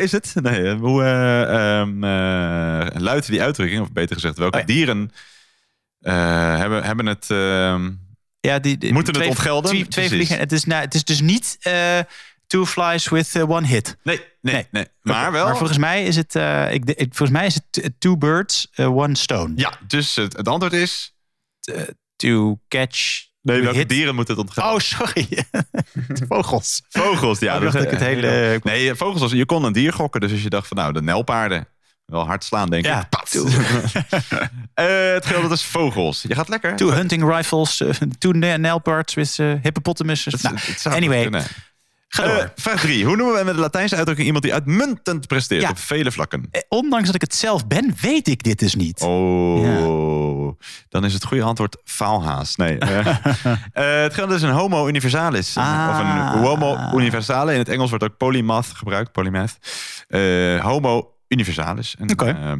is het? Nee, hoe eh, luidt die uitdrukking? Of beter gezegd, welke dieren hebben, hebben het... ehm, Ja, die, die- Moeten het ontgelden? Twee, twee vliegen. Het is, nou, het is dus niet two flies with eh, one hit. Nee, nee, nee. Maar wel... Maar volgens mij is het, eh, ik, de- volgens mij is het two birds, eh, one stone. Ja, dus het, het antwoord is... To catch Nee, welke hit. dieren moeten het ontgelden? Oh, sorry. Vogels. Vogels, ja. Dacht ik het hele- Nee, vogels, was- je kon een dier gokken. Dus als je dacht van nou, de nelpaarden. Wel hard slaan, denk Ja, ik. Pats. Eh, het geldt dus vogels. Je gaat lekker. Two hunting rifles, eh, two na- nail parts with eh, hippopotamuses. Nou, anyway. Ga door. Eh, vraag 3. Hoe noemen we met de Latijnse uitdrukking iemand die uitmuntend presteert Ja. op vele vlakken? Eh, Ondanks dat ik het zelf ben, weet ik dit dus niet. Oh, dan is het goede antwoord faalhaas. Nee. eh, het geldt dus een homo universalis. Ah. Of een homo universale. In het Engels wordt ook polymath gebruikt. Polymath. Eh, homo universalis. En, Oké. eh,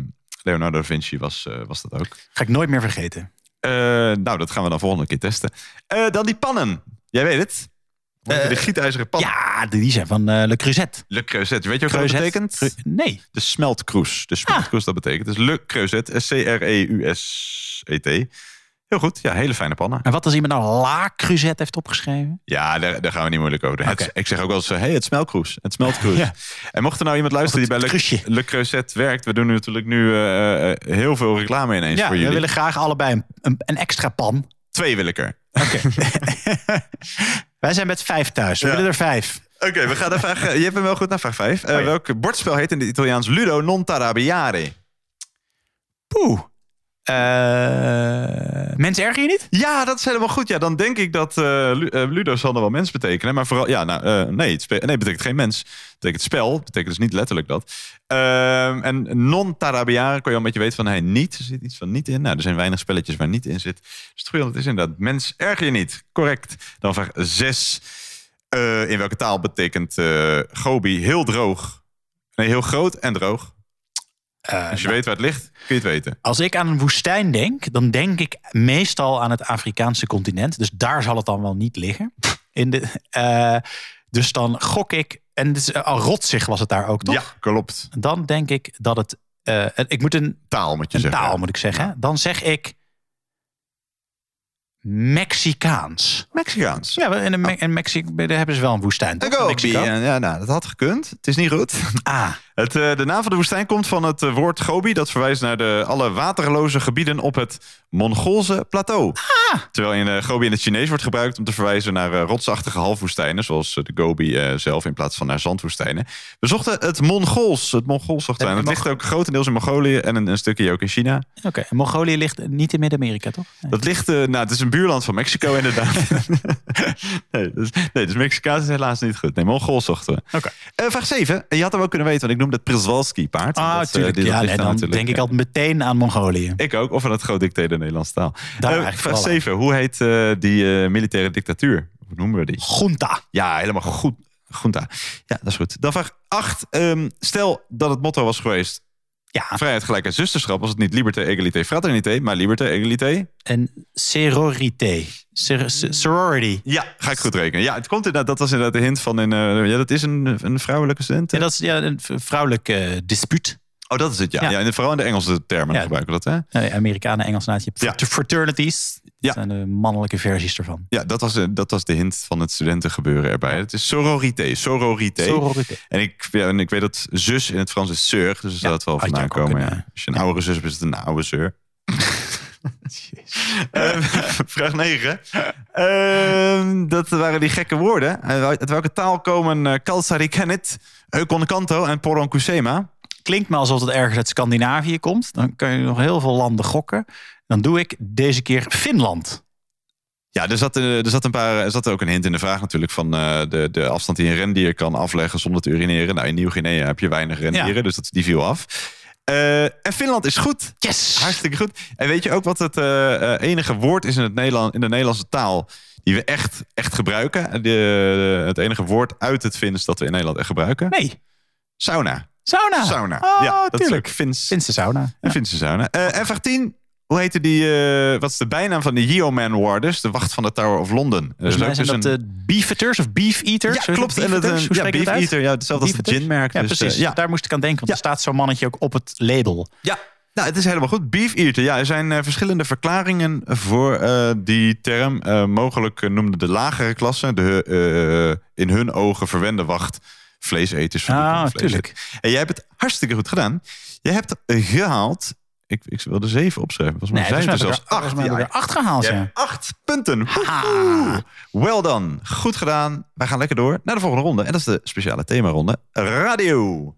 Leonardo da Vinci was, was dat ook. Ga ik nooit meer vergeten. Nou, dat gaan we dan volgende keer testen. Dan die pannen. Jij weet het. Eh, de gietijzeren pan. Ja, die zijn van eh, Le Creuset. Le Creuset. Weet je wat dat Creuset? betekent? Cru- nee. De smeltkroes. De smeltkroes, dat betekent. Dus Le Creuset. S-C-R-E-U-S-E-T. Heel goed. Ja, hele fijne pannen. En wat als iemand nou La Creuset heeft opgeschreven? Ja, daar, daar gaan we niet moeilijk over. Het- ik zeg ook wel eens, hé, hey, het smeltkroes. Het smeltkroes. Ja. En mocht er nou iemand luisteren die bij Le, Le Creuset werkt... we doen natuurlijk nu eh, eh, heel veel reclame ineens Ja, voor we jullie. willen graag allebei een, een, een extra pan. Twee wil ik er. Wij zijn met vijf thuis. We Ja. willen er vijf. Oké, we gaan naar vraag... Je hebt hem wel goed naar vraag 5. Oh, Welk bordspel heet in het Italiaans Ludo non tarabbiare? Poeh. Eh, mensen erger je niet? Ja, dat is helemaal goed. Ja, dan denk ik dat eh, eh, Ludo zal nog wel mens betekenen. Maar vooral, ja, nou, nee, het nee, betekent geen mens. Het betekent spel. Het betekent dus niet letterlijk dat. Ehm, en non tarabiare kon je al een beetje weten van, hey, niet. Er zit iets van niet in. Nou, er zijn weinig spelletjes waar niet in zit. Dus het goede is inderdaad, mens erger je niet. Correct. Dan vraag 6. in welke taal betekent Gobi heel droog? Nee, heel groot en droog. Als je weet waar het ligt, kun je het weten. Als ik aan een woestijn denk, dan denk ik meestal aan het Afrikaanse continent. Dus daar zal het dan wel niet liggen. In de, eh, dus dan gok ik, en is, eh, al rotzig was het daar ook, toch? Ja, klopt. Dan denk ik dat het, eh, ik moet een Taal moet je een zeggen. taal moet ik zeggen. Dan zeg ik Mexicaans. Mexicaans. Ja, in, Me- in Mexico daar hebben ze wel een woestijn. toch? Mexico. ja, ja, nou, dat had gekund. Het is niet goed. Ah, Het, eh, de naam van de woestijn komt van het eh, woord Gobi. Dat verwijst naar de alle waterloze gebieden op het Mongoolse plateau. Terwijl in eh, Gobi in het Chinees wordt gebruikt om te verwijzen naar rotsachtige halfwoestijnen. Zoals de Gobi zelf in plaats van naar zandwoestijnen. We zochten het Mongools. Het Mongools zochten wij. En Het ligt ook grotendeels in Mongolië en een, een stukje ook in China. Oké, Mongolië ligt niet in Midden-Amerika, toch? Dat ligt, nou, het is een buurland van Mexico inderdaad. nee, dus, nee, dus Mexicaans is helaas niet goed. Nee, Mongools zochten we. Oké. Eh, vraag 7. Je had hem ook kunnen weten, want ik noemde het Przewalski-paard. Ah, Dat, eh, ja, nee, dan natuurlijk, denk ik ja. altijd meteen aan Mongolië. Ik ook, of aan het groot dictator de Nederlandse taal. Daar Eh, eigenlijk vraag vooral 7. Hoe heet eh, die eh, militaire dictatuur? Hoe noemen we die? Junta. Ja, helemaal goed. Junta. Ja, dat is goed. Dan vraag 8. stel dat het motto was geweest... Ja. Vrijheid, gelijkheid, zusterschap. Was het niet liberté, egalité, fraternité, maar liberté, egalité. En sororité. Sor- sorority. Ja, ga ik goed rekenen. Ja, het komt inderdaad. Dat was inderdaad de hint van... Een, eh, ja, dat is een, een vrouwelijke student. En dat is ja, een v- vrouwelijk eh, dispuut. Oh, dat is het, ja. Ja. ja. en vooral in de Engelse termen Ja. gebruiken we dat, hè? Amerikanen, Engels, naast je hebt Ja. Dat Ja. zijn de mannelijke versies ervan. Ja, dat was, eh, dat was de hint van het studentengebeuren erbij. Het is sororité. Sororité. Sororité. En ik, ja, en ik weet dat zus in het Frans is sœur. Dus zou het wel vandaan komen. ja. eh, Als je een oudere zus hebt, is het een oude zeur. Eh, vraag 9. dat waren die gekke woorden. Eh, Uit welke taal komen Kalsari Kennet, Eukon Kanto en Poron Kusema? Klinkt me alsof het ergens uit Scandinavië komt. Dan kan je nog heel veel landen gokken. Dan doe ik deze keer Finland. Ja, er zat, eh, er, zat een paar, er zat ook een hint in de vraag natuurlijk van eh, de, de afstand die een rendier kan afleggen zonder te urineren. Nou, in Nieuw-Guinea heb je weinig rendieren, Ja. dus dat, die viel af. Eh, en Finland is goed. Yes! Hartstikke goed. En weet je ook wat het enige woord is in, het Nederland, in de Nederlandse taal die we echt, echt gebruiken? De, het enige woord uit het Fins dat we in Nederland echt gebruiken? Nee. Sauna. Sauna. Sauna. Oh, ja, dat tuurlijk. is ook Fins. Finse sauna. Een Finse sauna. Eh, en vraag 10. Hoe heette die, eh, wat is de bijnaam van de Yeoman Warders? De wacht van de Tower of London. Is Volgens mij ook zijn dus dat een- de beef eaters of beef eaters. Ja, klopt. het, En dat beef een- ja, beef eater, ja, hetzelfde als het eaters? ginmerk, Ja, dus, precies. eh, ja. Daar moest ik aan denken, want er staat zo'n mannetje ook op het label. Ja, nou, het is helemaal goed. Beef eater. Ja, er zijn eh, verschillende verklaringen voor eh, die term. Eh, mogelijk eh, noemde de lagere klasse, de eh, in hun ogen verwende wacht, vleeseters. Ah, verdiepende vlees- tuurlijk. En jij hebt het hartstikke goed gedaan. Je hebt eh, gehaald. Ik, ik wilde zeven opschrijven. Volgens mij Nee, zijn het er zelfs er- acht. ik er acht gehaald, ja. acht punten. Well done. Goed gedaan. Wij gaan lekker door naar de volgende ronde. En dat is de speciale themaronde. Radio.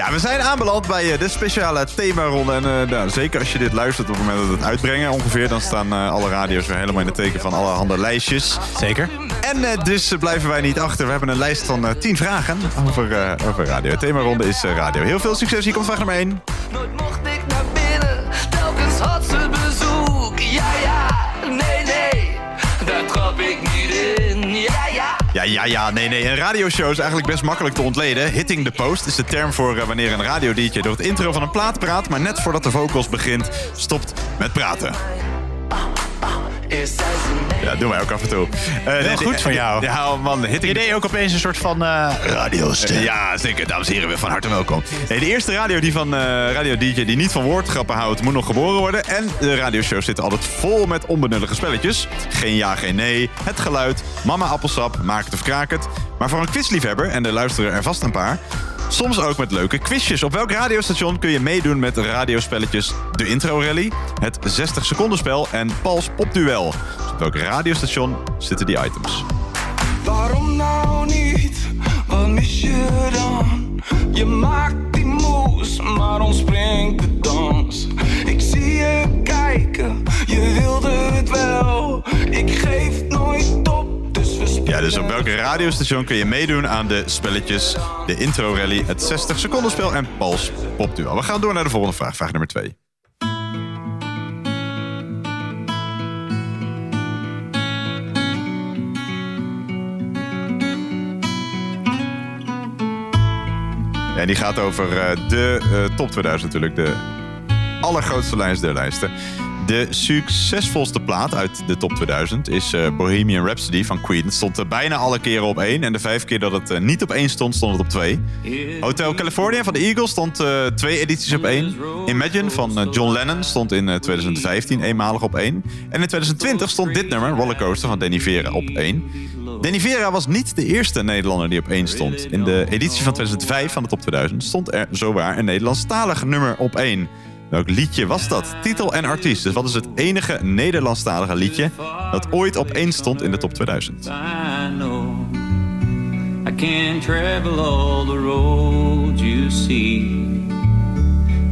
Ja, we zijn aanbeland bij eh, de speciale themaronde. En eh, nou, zeker als je dit luistert op het moment dat we het uitbrengen ongeveer... dan staan eh, alle radio's weer helemaal in het teken van allerhande lijstjes. Zeker. En eh, dus blijven wij niet achter. We hebben een lijst van eh, 10 vragen over, eh, over radio. Het themaronde is eh, radio. Heel veel succes. Hier komt vraag nummer 1. Nooit mocht ik naar binnen, telkens had ze bezoek. Ja, ja, Ja, ja. Ja, nee, nee. Een radioshow is eigenlijk best makkelijk te ontleden. Hitting the post is de term voor eh, wanneer een radio-dj door het intro van een plaat praat... maar net voordat de vocals begint, stopt met praten. Ja, doen wij ook af en toe. Eh, Heel goed van jou. Ja, man. Hitting Je the deed ook opeens een soort van eh radiostem. Ja, zeker. Dames en heren, weer van harte welkom. De eerste radio, die van, eh, radio DJ die niet van woordgrappen houdt, moet nog geboren worden. En de radioshows zitten altijd vol met onbenullige spelletjes. Geen ja, geen nee, het geluid, mama appelsap, maak het of kraak het. Maar voor een quizliefhebber, en de luisteren er vast een paar... Soms ook met leuke quizjes. Op welk radiostation kun je meedoen met radiospelletjes De Intro Rally, het 60 seconden spel en Pals Popduel? Dus op welk radiostation zitten die items? Waarom nou niet? Wat mis je dan? Je maakt die moves, maar ontspringt de dans. Ik zie je kijken, je wilde het wel. Ik geef nooit op. Ja, dus op welke radiostation kun je meedoen aan de spelletjes De Intro Rally, het 60 seconden spel en Pals Popduel? We gaan door naar de volgende vraag, vraag nummer 2. En die gaat over eh, de eh, top 2000 natuurlijk, de allergrootste lijst der lijsten. De succesvolste plaat uit de top 2000 is eh, Bohemian Rhapsody van Queen. Het stond bijna alle keren op één. En de vijf keer dat het eh, niet op één stond, stond het op twee. Hotel California van de Eagles stond eh, twee edities op één. Imagine van John Lennon stond in eh, 2015 eenmalig op één. En in 2020 stond dit nummer, Rollercoaster van Danny Vera, op één. Danny Vera was niet de eerste Nederlander die op één stond. In de editie van 2005 van de top 2000 stond er zowaar een Nederlandstalig nummer op één. Welk liedje was dat? Titel en artiest. Dus wat is het enige Nederlandstalige liedje dat ooit op één stond in de top 2000? I know I can't travel all the roads you see.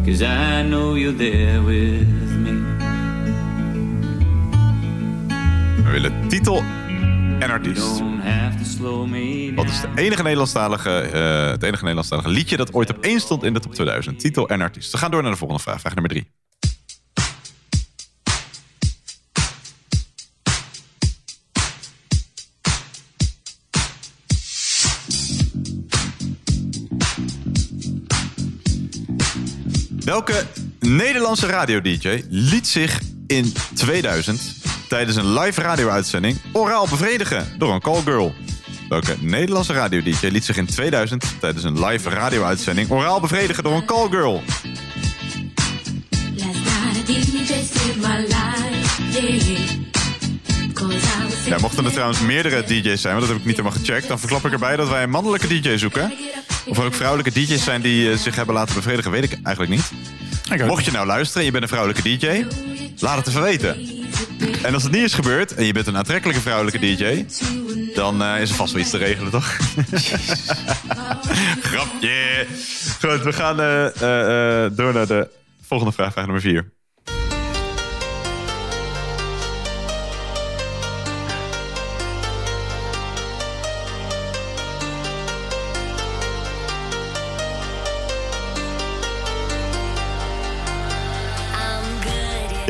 Cause I know you're there with me. We willen titel en artiest. Wat is de enige Nederlandstalige, eh, het enige Nederlandstalige liedje dat ooit op één stond in de top 2000? Titel en artiest. We gaan door naar de volgende vraag. Vraag nummer drie. Welke Nederlandse radio-dj liet zich in 2000 tijdens een live radio-uitzending oraal bevredigen door een callgirl? Welke Nederlandse radio-dj liet zich in 2000 tijdens een live radio-uitzending oraal bevredigen door een callgirl? Ja, mochten er trouwens meerdere DJ's zijn, want dat heb ik niet helemaal gecheckt, dan verklap ik erbij dat wij een mannelijke DJ zoeken. Of er ook vrouwelijke DJ's zijn die eh, zich hebben laten bevredigen, weet ik eigenlijk niet. Mocht je nou luisteren en je bent een vrouwelijke DJ, laat het even weten. En als het niet is gebeurd en je bent een aantrekkelijke vrouwelijke DJ, dan eh, is er vast wel iets te regelen, toch? Grapje. Goed, we gaan eh, eh, door naar de volgende vraag, vraag nummer 4.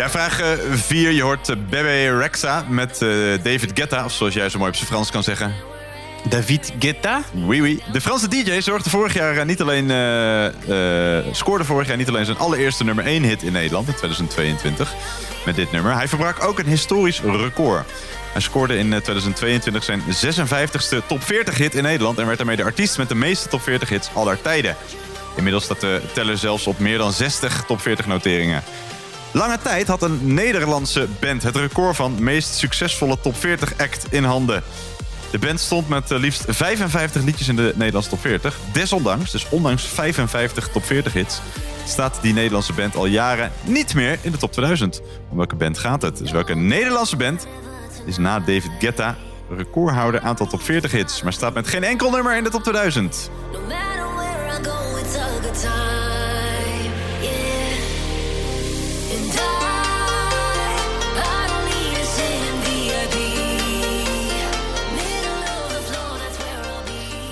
Ja, vraag 4. Je hoort eh, Bebe Rexa met eh, David Guetta, of zoals jij zo mooi op zijn Frans kan zeggen. David Guetta? Oui, oui. De Franse DJ zorgde vorig jaar eh, niet alleen, scoorde vorig jaar niet alleen zijn allereerste nummer 1 hit in Nederland in 2022 met dit nummer. Hij verbrak ook een historisch record. Hij scoorde in eh, 2022 zijn 56ste top 40 hit in Nederland en werd daarmee de artiest met de meeste top 40 hits aller tijden. Inmiddels staat de teller zelfs op meer dan 60 top 40 noteringen. Lange tijd had een Nederlandse band het record van meest succesvolle top 40 act in handen. De band stond met eh, liefst 55 liedjes in de Nederlandse top 40. Desondanks, dus ondanks 55 top 40 hits, staat die Nederlandse band al jaren niet meer in de top 2000. Om welke band gaat het? Dus welke Nederlandse band is na David Guetta recordhouder aantal top 40 hits, maar staat met geen enkel nummer in de top 2000?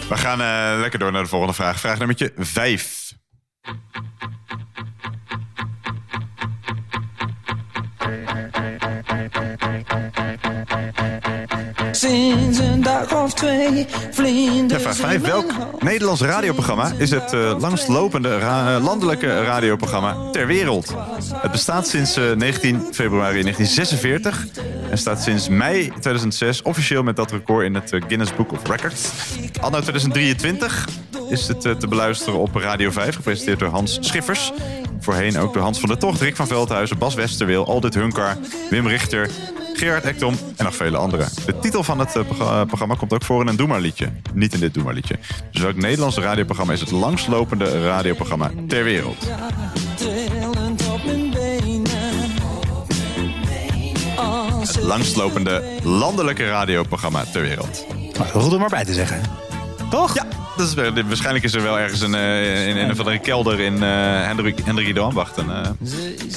We gaan eh, lekker door naar de volgende vraag. Vraag nummer 5. Sinds een dag of twee Ja, vlinders vraag 5. Welk Nederlands radioprogramma is het eh, langstlopende ra- eh, landelijke radioprogramma ter wereld? Het bestaat sinds eh, 19 februari 1946 en staat sinds mei 2006 officieel met dat record in het eh, Guinness Book of Records. Anno 2023 is het eh, te beluisteren op Radio 5, gepresenteerd door Hans Schiffers. Voorheen ook door Hans van der Tocht, Rick van Veldhuizen, Bas Westerweel, Aldit Hunkar, Wim Richter, Gerard Ekdom en nog vele anderen. De titel van het eh, eh, programma komt ook voor in een Doe maar liedje. Niet in dit Doe maar liedje. Dus welk Nederlandse radioprogramma is het langstlopende radioprogramma ter wereld? Het langstlopende landelijke radioprogramma ter wereld. Maar goed om erbij te zeggen. Toch? Ja, dat is, wel- waarschijnlijk is er wel ergens een, eh, in, een van de kelder in eh Hendrik, Hendrik de Ambacht. eh,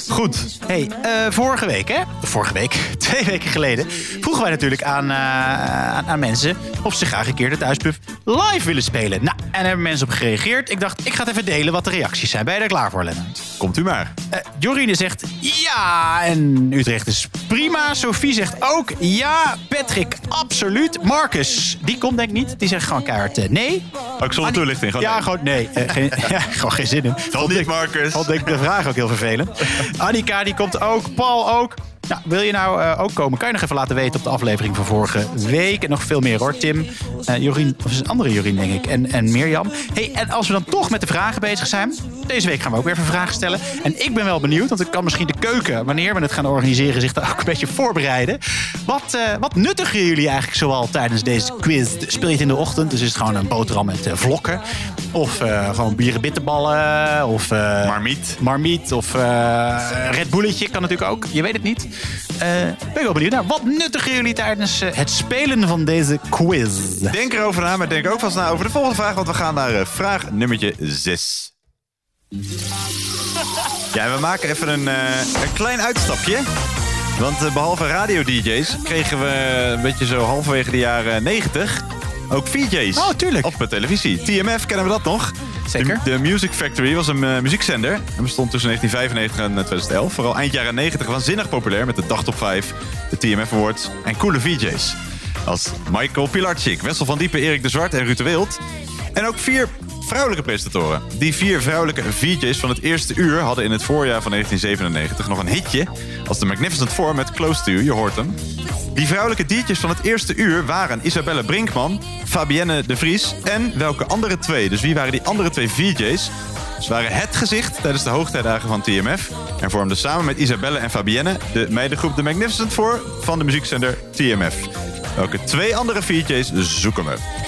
Goed. Hey, vorige week, hè? Vorige week, twee weken geleden, vroegen wij natuurlijk aan, aan, aan mensen of ze graag een keer de thuispub live willen spelen. Nou, en daar hebben mensen op gereageerd. Ik dacht, ik ga het even delen wat de reacties zijn. Ben je er klaar voor, Lennart? Komt u maar. Jorine zegt ja en Utrecht is prima. Sophie zegt ook ja. Patrick, absoluut. Marcus, die komt denk ik niet. Die zegt gewoon keihard nee. Ook zonder toelichting. Gewoon Ja, nee. gewoon nee. Eh, geen, ja, gewoon geen zin in. Dan niet, Marcus. Vond ik de vraag ook heel vervelend. Annika, die komt ook. Paul ook. Nou, wil je nou eh, ook komen? Kan je nog even laten weten op de aflevering van vorige week. En nog veel meer hoor. Tim, eh Jorien, of is het een andere Jorien denk ik. En, en Mirjam. Hey, en als we dan toch met de vragen bezig zijn. Deze week gaan we ook weer even vragen stellen. En ik ben wel benieuwd, want ik kan misschien de keuken, wanneer we het gaan organiseren, zich daar ook een beetje voorbereiden. Wat, eh, wat nuttigen jullie eigenlijk zoal tijdens deze quiz? Speel je het in de ochtend, dus is het gewoon een boterham met vlokken. Of gewoon bieren bitterballen. Of eh, Marmiet. Marmiet. Of eh Red Bulletje kan natuurlijk ook. Je weet het niet. Eh, ben ik wel benieuwd naar. Wat nuttigen jullie tijdens eh, het spelen van deze quiz? Denk erover na, maar denk ook vast na over de volgende vraag. Want we gaan naar eh, vraag nummertje 6. Ja, we maken even een, een klein uitstapje. Want eh, behalve radio-dj's kregen we een beetje zo halverwege de jaren 90 ook VJ's. Oh, tuurlijk. Op eh, televisie. TMF, kennen we dat nog? Zeker. De, de Music Factory was een eh, muziekzender. En bestond tussen 1995 en eh, 2011. Vooral eind jaren 90 waanzinnig populair met de Dagtop 5, de TMF Awards en coole VJ's. Als Michael Pilarczyk, Wessel van Diepen, Erik de Zwart en Ruud de Wild. En ook vier vrouwelijke presentatoren. Die vier vrouwelijke VJ's van het eerste uur hadden in het voorjaar van 1997 nog een hitje als de Magnificent Four met Close to You, je hoort hem. Die vrouwelijke DJ's van het eerste uur waren Isabelle Brinkman, Fabienne de Vries en welke andere twee? Dus wie waren die andere twee VJ's? Ze waren het gezicht tijdens de hoogtijdagen van TMF en vormden samen met Isabelle en Fabienne de meidengroep The Magnificent Four van de muziekzender TMF. Welke twee andere VJ's zoeken we?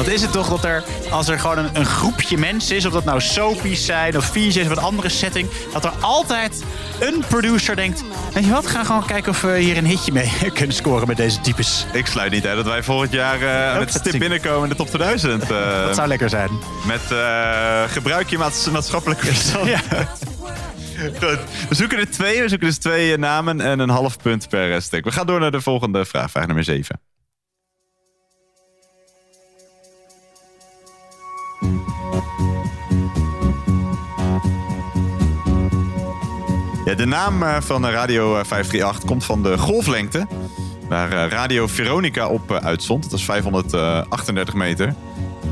Wat is het toch dat er, als er gewoon een, een groepje mensen is, of dat nou soapies zijn of VJ's of een andere setting, dat er altijd een producer denkt, weet je wat, ga gewoon kijken of we hier een hitje mee kunnen scoren met deze types. Ik sluit niet uit dat wij volgend jaar eh, met stip binnenkomen in de top 2000. eh, Dat zou lekker zijn. Met eh, gebruik je maats- maatschappelijke verstand. Ja. Goed. We zoeken er twee. We zoeken dus twee eh, namen en een half punt per eh, stuk. We gaan door naar de volgende vraag. Vraag nummer 7. Ja, de naam eh, van eh, Radio eh, 538 komt van de golflengte. Waar eh, Radio Veronica op eh, uitzond. Dat is 538 meter.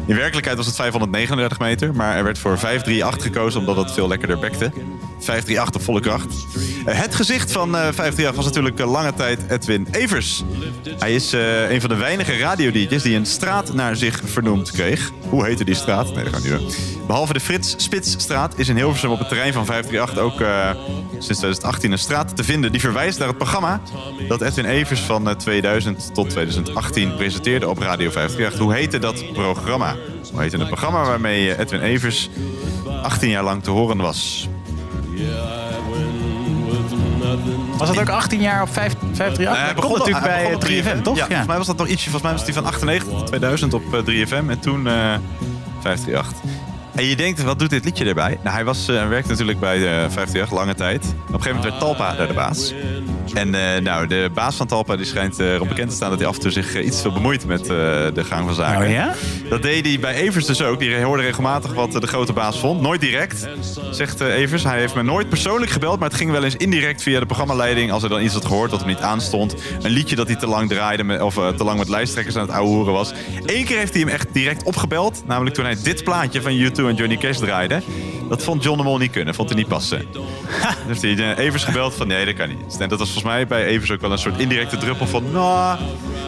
In werkelijkheid was het 539 meter, maar er werd voor 538 gekozen omdat het veel lekkerder bekte. 538 op volle kracht. Eh, Het gezicht van eh, 538 was natuurlijk eh, lange tijd Edwin Evers. Hij is eh, een van de weinige radio-dj's die een straat naar zich vernoemd kreeg. Hoe heette die straat? Nee, dat gaan we niet doen. Behalve de Frits Spitsstraat is in Hilversum op het terrein van 538 ook eh, sinds 2018 een straat te vinden die verwijst naar het programma dat Edwin Evers van eh, 2000 tot 2018 presenteerde op Radio 538. Hoe heette dat programma? Hoe heette het programma waarmee eh, Edwin Evers 18 jaar lang te horen was? Was dat ook 18 jaar op 5, 538? Nou, hij begon natuurlijk bij begon op 3FM, toch? Ja, volgens mij was dat nog ietsje. Volgens mij was die van 98 tot 2000 op eh, 3FM en toen eh 538. En je denkt, wat doet dit liedje erbij? Nou, hij was, eh, werkte natuurlijk bij eh 538 lange tijd. Op een gegeven moment werd Talpa daar de baas. En eh, nou, de baas van Talpa die schijnt eh, erom bekend te staan dat hij af en toe zich eh, iets te veel bemoeit met de gang van zaken. Oh ja? Dat deed hij bij Evers dus ook. Die hoorde regelmatig wat de grote baas vond. Nooit direct, zegt Evers. Hij heeft me nooit persoonlijk gebeld, maar het ging wel eens indirect via de programmaleiding. Als hij dan iets had gehoord dat hem niet aanstond. Een liedje dat hij te lang draaide, met, of te lang met lijsttrekkers aan het ouwe hoeren was. Eén keer heeft hij hem echt direct opgebeld. Namelijk toen hij dit plaatje van U2 en Johnny Cash draaide. Dat vond John de Mol niet kunnen, vond hij niet passen. Dus heeft hij eh, Evers gebeld van nee, dat kan niet. En dat was volgens mij bij Evers ook wel een soort indirecte druppel van... Nou,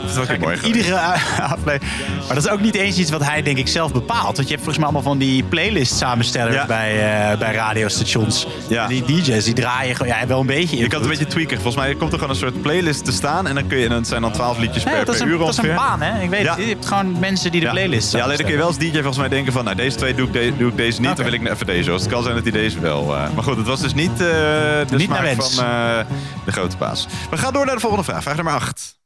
dat is wel mooi. Iedere aflevering. Maar dat is ook niet eens iets wat hij, denk ik, zelf bepaalt. Want je hebt volgens mij allemaal van die playlist samenstellers Ja. bij, eh, bij radiostations. Ja. Die DJ's, die draaien gewoon ja, wel een beetje Je kan het een beetje tweaken. Volgens mij komt er gewoon een soort playlist te staan. En dan kun je, en het zijn dan 12 liedjes Nee, per, dat, is per een, uur dat is een ongeveer. baan, hè? Ik weet Ja. het. Je hebt gewoon mensen die de playlist Ja, alleen dan kun je wel als DJ volgens mij denken van... Nou, deze twee doe ik, de- doe ik deze niet, dan wil ik even deze. Het kan zijn dat hij deze wel... eh, maar goed, het was dus niet, eh, de Niet smaak naar wens. van eh, de grote baas. We gaan door naar de volgende vraag. Vraag nummer 8.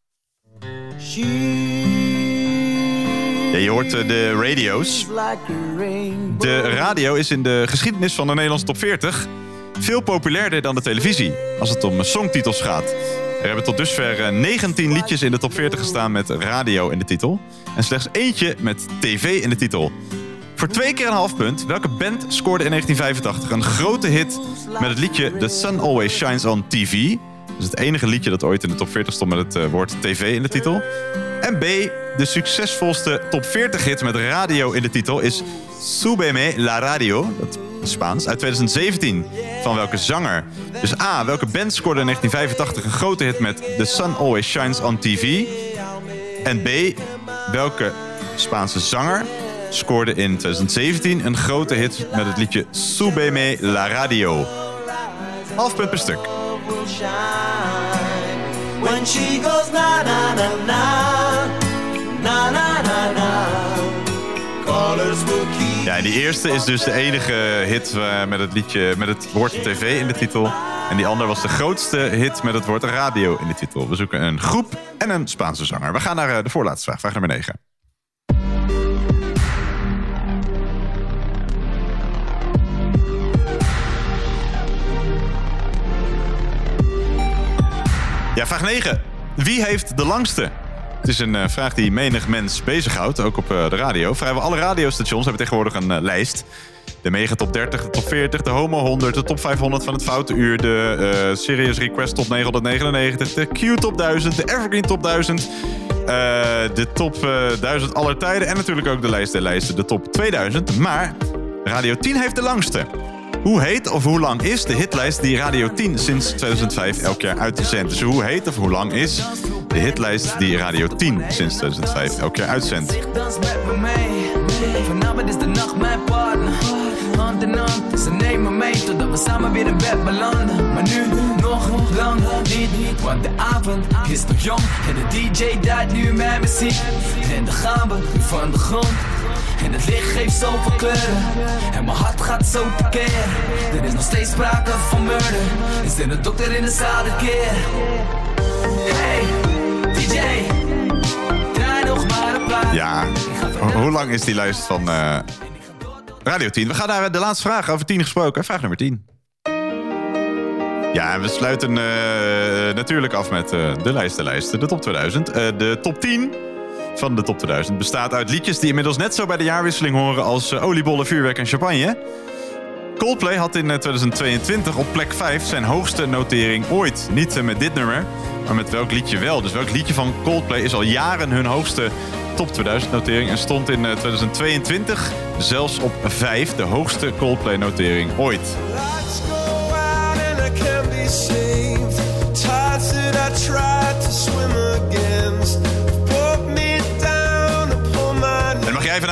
Ja, je hoort de radio's. De radio is in de geschiedenis van de Nederlandse top 40 veel populairder dan de televisie als het om songtitels gaat. Er hebben tot dusver eh, 19 liedjes in de top 40 gestaan met radio in de titel. En slechts eentje met tv in de titel. Voor twee keer een half punt. Welke band scoorde in 1985 een grote hit met het liedje The Sun Always Shines on TV? Dat is het enige liedje dat ooit in de top 40 stond met het eh, woord tv in de titel. En B, de succesvolste top 40 hit met radio in de titel is Súbeme la Radio, dat is Spaans, uit 2017. Van welke zanger? Dus A, welke band scoorde in 1985 een grote hit met The Sun Always Shines on TV? En B, welke Spaanse zanger scoorde in 2017 een grote hit met het liedje Súbeme la Radio? Half punt per stuk. will shine when she goes na na na na na na na na. Colors will keep. Ja, en die eerste is dus de enige hit eh, met het liedje met het woord tv in de titel. En die andere was de grootste hit met het woord radio in de titel. We zoeken een groep en een Spaanse zanger. We gaan naar eh, de voorlaatste vraag, vraag nummer 9. Ja, vraag 9. Wie heeft de langste? Het is een eh, vraag die menig mens bezighoudt, ook op eh, de radio. Vrijwel alle radiostations hebben tegenwoordig een eh, lijst. De Mega Top 30, de Top 40, de Homo 100, de Top 500 van het Foute Uur... de Serious Request Top 999, de Q Top 1000, de Evergreen Top 1000... eh, de Top eh, 1000 aller tijden en natuurlijk ook de lijst der lijsten, de Top 2000. Maar Radio 10 heeft de langste. Hoe heet of hoe lang is de hitlijst die Radio 10 sinds 2005 elk jaar uitzendt? Dus hoe heet of hoe lang is de hitlijst die Radio 10 sinds 2005 elk jaar uitzendt? Vanavond is de nacht mijn partner. Hand in hand, ze nemen mee totdat we samen weer in bed belanden. Maar nu nog lang niet, want de avond is nog jong. En de DJ draait nu mijn muziek. En dan gaan we van de grond. En het licht geeft zoveel kleuren. En mijn hart gaat zo tekeer. Er is nog steeds sprake van murder. Is er een dokter in de zaal de keer? Hey, DJ. Draai nog maar een plaat. Ja, ho- hoe lang is die lijst van eh, Radio 10? We gaan naar de laatste vraag over 10 gesproken. Vraag nummer 10. Ja, en we sluiten eh, natuurlijk af met eh, de lijstenlijsten, de top 2000. Eh, de top 10 van de top 2000 bestaat uit liedjes die inmiddels net zo bij de jaarwisseling horen als eh, oliebollen, vuurwerk en champagne. Coldplay had in eh, 2022 op plek 5 zijn hoogste notering ooit. Niet eh, met dit nummer, maar met welk liedje wel. Dus welk liedje van Coldplay is al jaren hun hoogste top 2000 notering en stond in eh, 2022 zelfs op 5, de hoogste Coldplay notering ooit.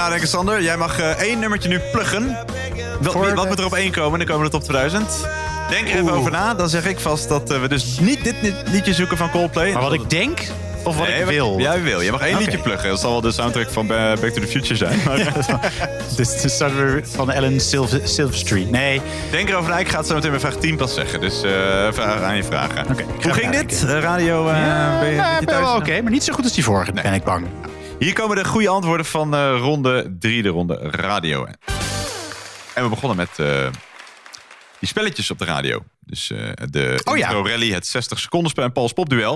Nadenken, Sander? Jij mag eh, één nummertje nu pluggen. Wat, wat moet er op één komen in de komende top 2000? Denk er even over na. Dan zeg ik vast dat eh, we dus niet dit liedje zoeken van Coldplay. Maar wat ik denk of wat Nee, ik wil? Jij wil. Je mag één liedje pluggen. Dat zal wel de soundtrack van eh, Back to the Future zijn. Dus het staat weer van Ellen Silver, Silverstreet. Nee. Denk erover na. Ik ga het zo meteen bij vraag 10 pas zeggen. Dus vraag aan je vragen. Hoe ging dit? Radio, Ja, ben je, ja, ben je ik ben thuis? wel oké, maar niet zo goed als die vorige, ben ik bang. Hier komen de goede antwoorden van eh, ronde 3, de ronde radio. En we begonnen met eh, die spelletjes op de radio. Dus eh, de Oh ja. rally, het 60 seconden spel en Pauls popduel.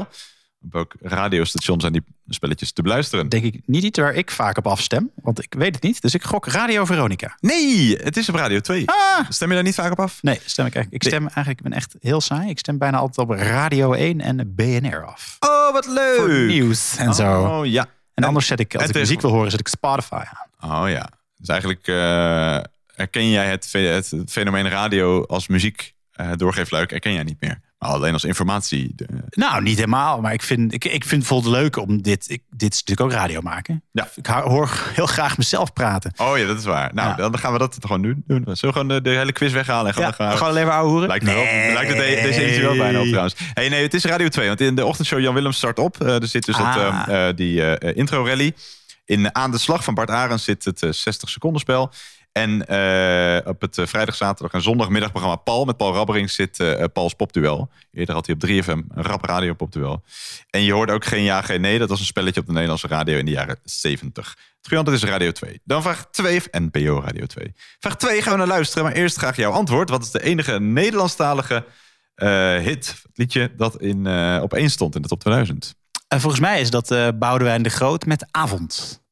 Op welk radiostation zijn die spelletjes te beluisteren? Denk ik niet iets waar ik vaak op afstem, want ik weet het niet. Dus ik gok Radio Veronica. Nee, het is op Radio 2. Stem je daar niet vaak op af? Nee, stem ik eigenlijk. Ik stem eigenlijk, ik ben echt heel saai. Ik stem bijna altijd op Radio 1 en BNR af. Oh, wat leuk. Voor nieuws en zo. Oh, ja. En anders zet ik, als ik muziek wil horen, zet ik Spotify aan. Oh ja. Dus eigenlijk eh, herken jij het, het fenomeen radio als muziek eh doorgeefluik, herken jij niet meer. Alleen als informatie. Nou, niet helemaal, maar ik vind, ik, ik vind het leuk om dit... Ik, dit is natuurlijk ook radio maken. Ja. Ik hoor heel graag mezelf praten. Oh ja, dat is waar. Nou, Ja. dan gaan we dat gewoon nu doen. Zullen we gewoon de, de hele quiz weghalen? En Ja, gaan gewoon alleen maar ouwe hoeren? Lijkt. Nee. Lijkt het de- deze editie wel bijna op trouwens. Hey, nee, het is Radio 2. Want in de ochtendshow Jan Willem start op. Eh, er zit dus Ah. het, eh, die eh, intro rally. In Aan de Slag van Bart Arends zit het eh, 60 seconden spel. En eh, op het eh, vrijdag, zaterdag en zondagmiddagprogramma Paul met Paul Rabbering zit eh Paul's Popduel. Eerder had hij op 3FM een rap radio popduel. En je hoorde ook geen ja, geen nee. Dat was een spelletje op de Nederlandse radio in de jaren 70. Het goede antwoord is Radio 2. Dan vraag 2, NPO Radio 2. Vraag 2 gaan we naar luisteren, maar eerst graag jouw antwoord. Wat is de enige Nederlandstalige hit, liedje dat in, op één stond in de top 2000? En volgens mij is dat Boudewijn de Groot met Avond.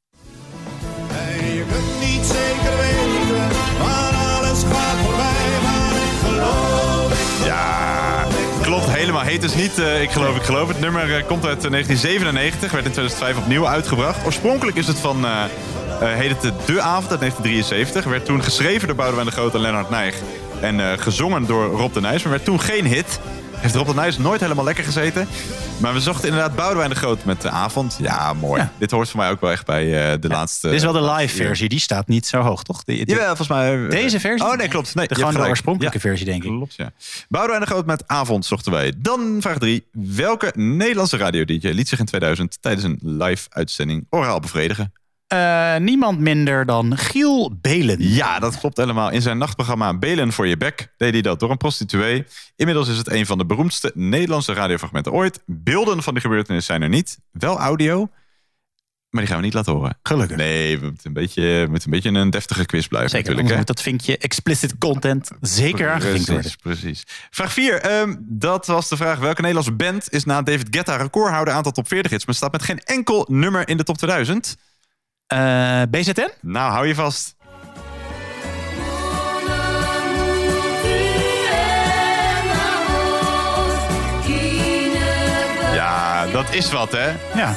Helemaal. Heet dus niet eh, Ik geloof, ik geloof. Het nummer eh, komt uit eh, 1997, werd in 2005 opnieuw uitgebracht. Oorspronkelijk is het van, eh eh, heet het de Avond uit 1973. Werd toen geschreven door Boudewijn de Groot en Lennart Nijg. En eh, gezongen door Rob de Nijs, maar werd toen geen hit. Heeft Rob de Nijs nooit helemaal lekker gezeten. Maar we zochten inderdaad Boudewijn de Groot met de avond. Ja, mooi. Dit hoort voor mij ook wel echt bij eh, de laatste... Dit is wel de laatste live versie, die staat niet zo hoog, toch? Die, die- Jawel, volgens mij... eh, Deze versie? Oh nee, klopt. Nee, De, gewoon de oorspronkelijke Ja. versie, denk ik. Klopt, ja. Boudewijn de Groot met Avond zochten wij. Dan vraag 3. Welke Nederlandse radio-dj liet zich in 2000 tijdens een live-uitzending oraal bevredigen? Eh, niemand minder dan Giel Belen. Ja, dat klopt helemaal. In zijn nachtprogramma Belen voor je bek deed hij dat door een prostituee. Inmiddels is het een van de beroemdste Nederlandse radiofragmenten ooit. Beelden van die gebeurtenis zijn er niet. Wel audio, maar die gaan we niet laten horen. Gelukkig. Nee, we moeten een beetje, we moeten een, beetje een deftige quiz blijven Zeker, natuurlijk. moet dat vinkje explicit content zeker aangevinkt worden. Precies. Vraag 4. dat was de vraag. Welke Nederlandse band is na David Guetta recordhouder aantal top 40 hits, maar staat met geen enkel nummer in de top 2000? Eh, BZN? Nou, hou je vast. Ja, dat is wat, hè? Ja.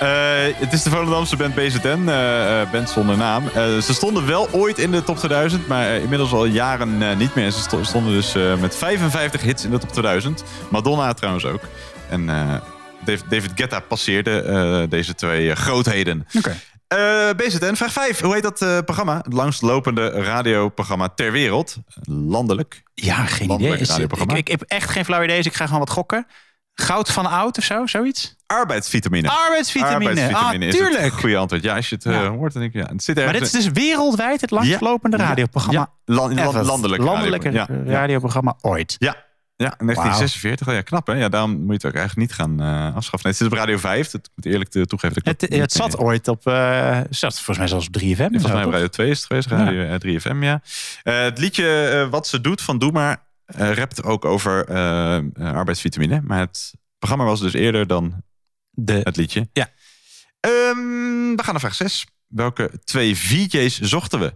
Eh, het is de Volendamse band BZN, eh, eh, band zonder naam. Ze stonden wel ooit in de top 2000, maar inmiddels al jaren niet meer. Ze sto- stonden dus met 55 hits in de top 2000. Madonna trouwens ook. En David, Guetta passeerde deze twee grootheden. Oké. Eh, BZN, vraag 5. Hoe heet dat eh, programma? Het langstlopende radioprogramma ter wereld. Landelijk. Ja, geen idee. Landelijk Is- ik, radioprogramma. ik heb echt geen flauw idee, dus ik ga gewoon wat gokken. Goud van oud of zo, zoiets? Arbeidsvitamine. Arbeidsvitamine. Arbeidsvitamine ah, is het tuurlijk. goede antwoord. Ja, als je het Ja. hoort, dan denk ik ja. Het zit Maar dit is dus wereldwijd het langslopende Ja. radioprogramma. Ja. Landelijk landelijke radio- ja. radioprogramma ooit. Ja, ja, in 1946. Oh ja, knap hè? Ja, daarom moet je het ook eigenlijk niet gaan eh, afschaffen. Nee, het zit op Radio 5. Dat moet eerlijk toegeven. dat Het, niet- zat ooit op, eh, zat volgens mij zelfs op 3FM. en Volgens mij op? Radio 2 is het geweest, Radio eh, 3FM, ja. Eh, het liedje eh, Wat ze doet van Doe maar eh, rapt ook over eh, eh, arbeidsvitamine. Maar het programma was dus eerder dan De, het liedje. Ja. Ehm, we gaan naar vraag 6. Welke twee VJ's zochten we?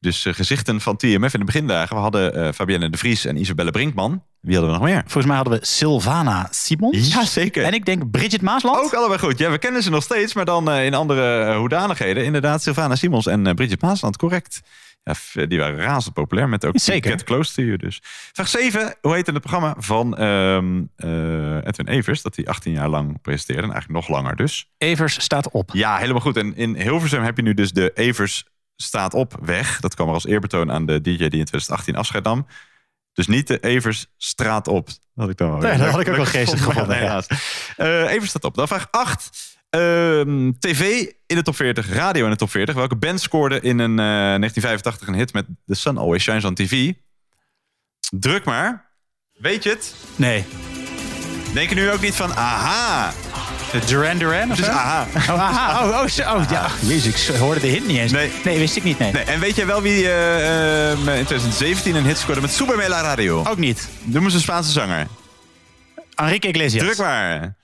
Dus eh, gezichten van TMF in de begindagen. We hadden eh, Fabienne de Vries en Isabelle Brinkman. Wie hadden we nog meer? Volgens mij hadden we Sylvana Simons. Ja, zeker. En ik denk Bridget Maasland. Ook allebei goed. Ja, we kennen ze nog steeds, maar dan eh, in andere hoedanigheden. Inderdaad, Sylvana Simons en Bridget Maasland, correct. Ja, die waren razend populair met ook Zeker. Get Close to You dus. Vraag 7. Hoe heette het programma van ehm, eh, Edwin Evers? Dat hij 18 jaar lang presenteerde. En eigenlijk nog langer dus. Evers staat op. Ja, helemaal goed. En in Hilversum heb je nu dus de Evers staat op weg. Dat kwam er als eerbetoon aan de DJ die in 2018 afscheid nam. Dus niet de Evers straat op. Dat had ik dan wel. Nee, dat had ik ook wel geestig gevonden, ja. helaas. Eh, Evers staat op. Dan vraag 8. Ehm, TV in de top 40, radio in de top 40. Welke band scoorde in een, eh, 1985 een hit met The Sun Always Shines on TV? Druk maar. Weet je het? Nee. Denk je nu ook niet van, aha. De Duran Duran of zo? aha. Oh, aha. Oh, oh, zo. oh, ja. Jezus, ik hoorde de hint niet eens. Nee. Nee, wist ik niet. Nee. Nee, en weet jij wel wie eh, eh, in 2017 een hit scoorde met Super La Radio? Ook niet. Noem eens een Spaanse zanger. Enrique Iglesias. Druk maar.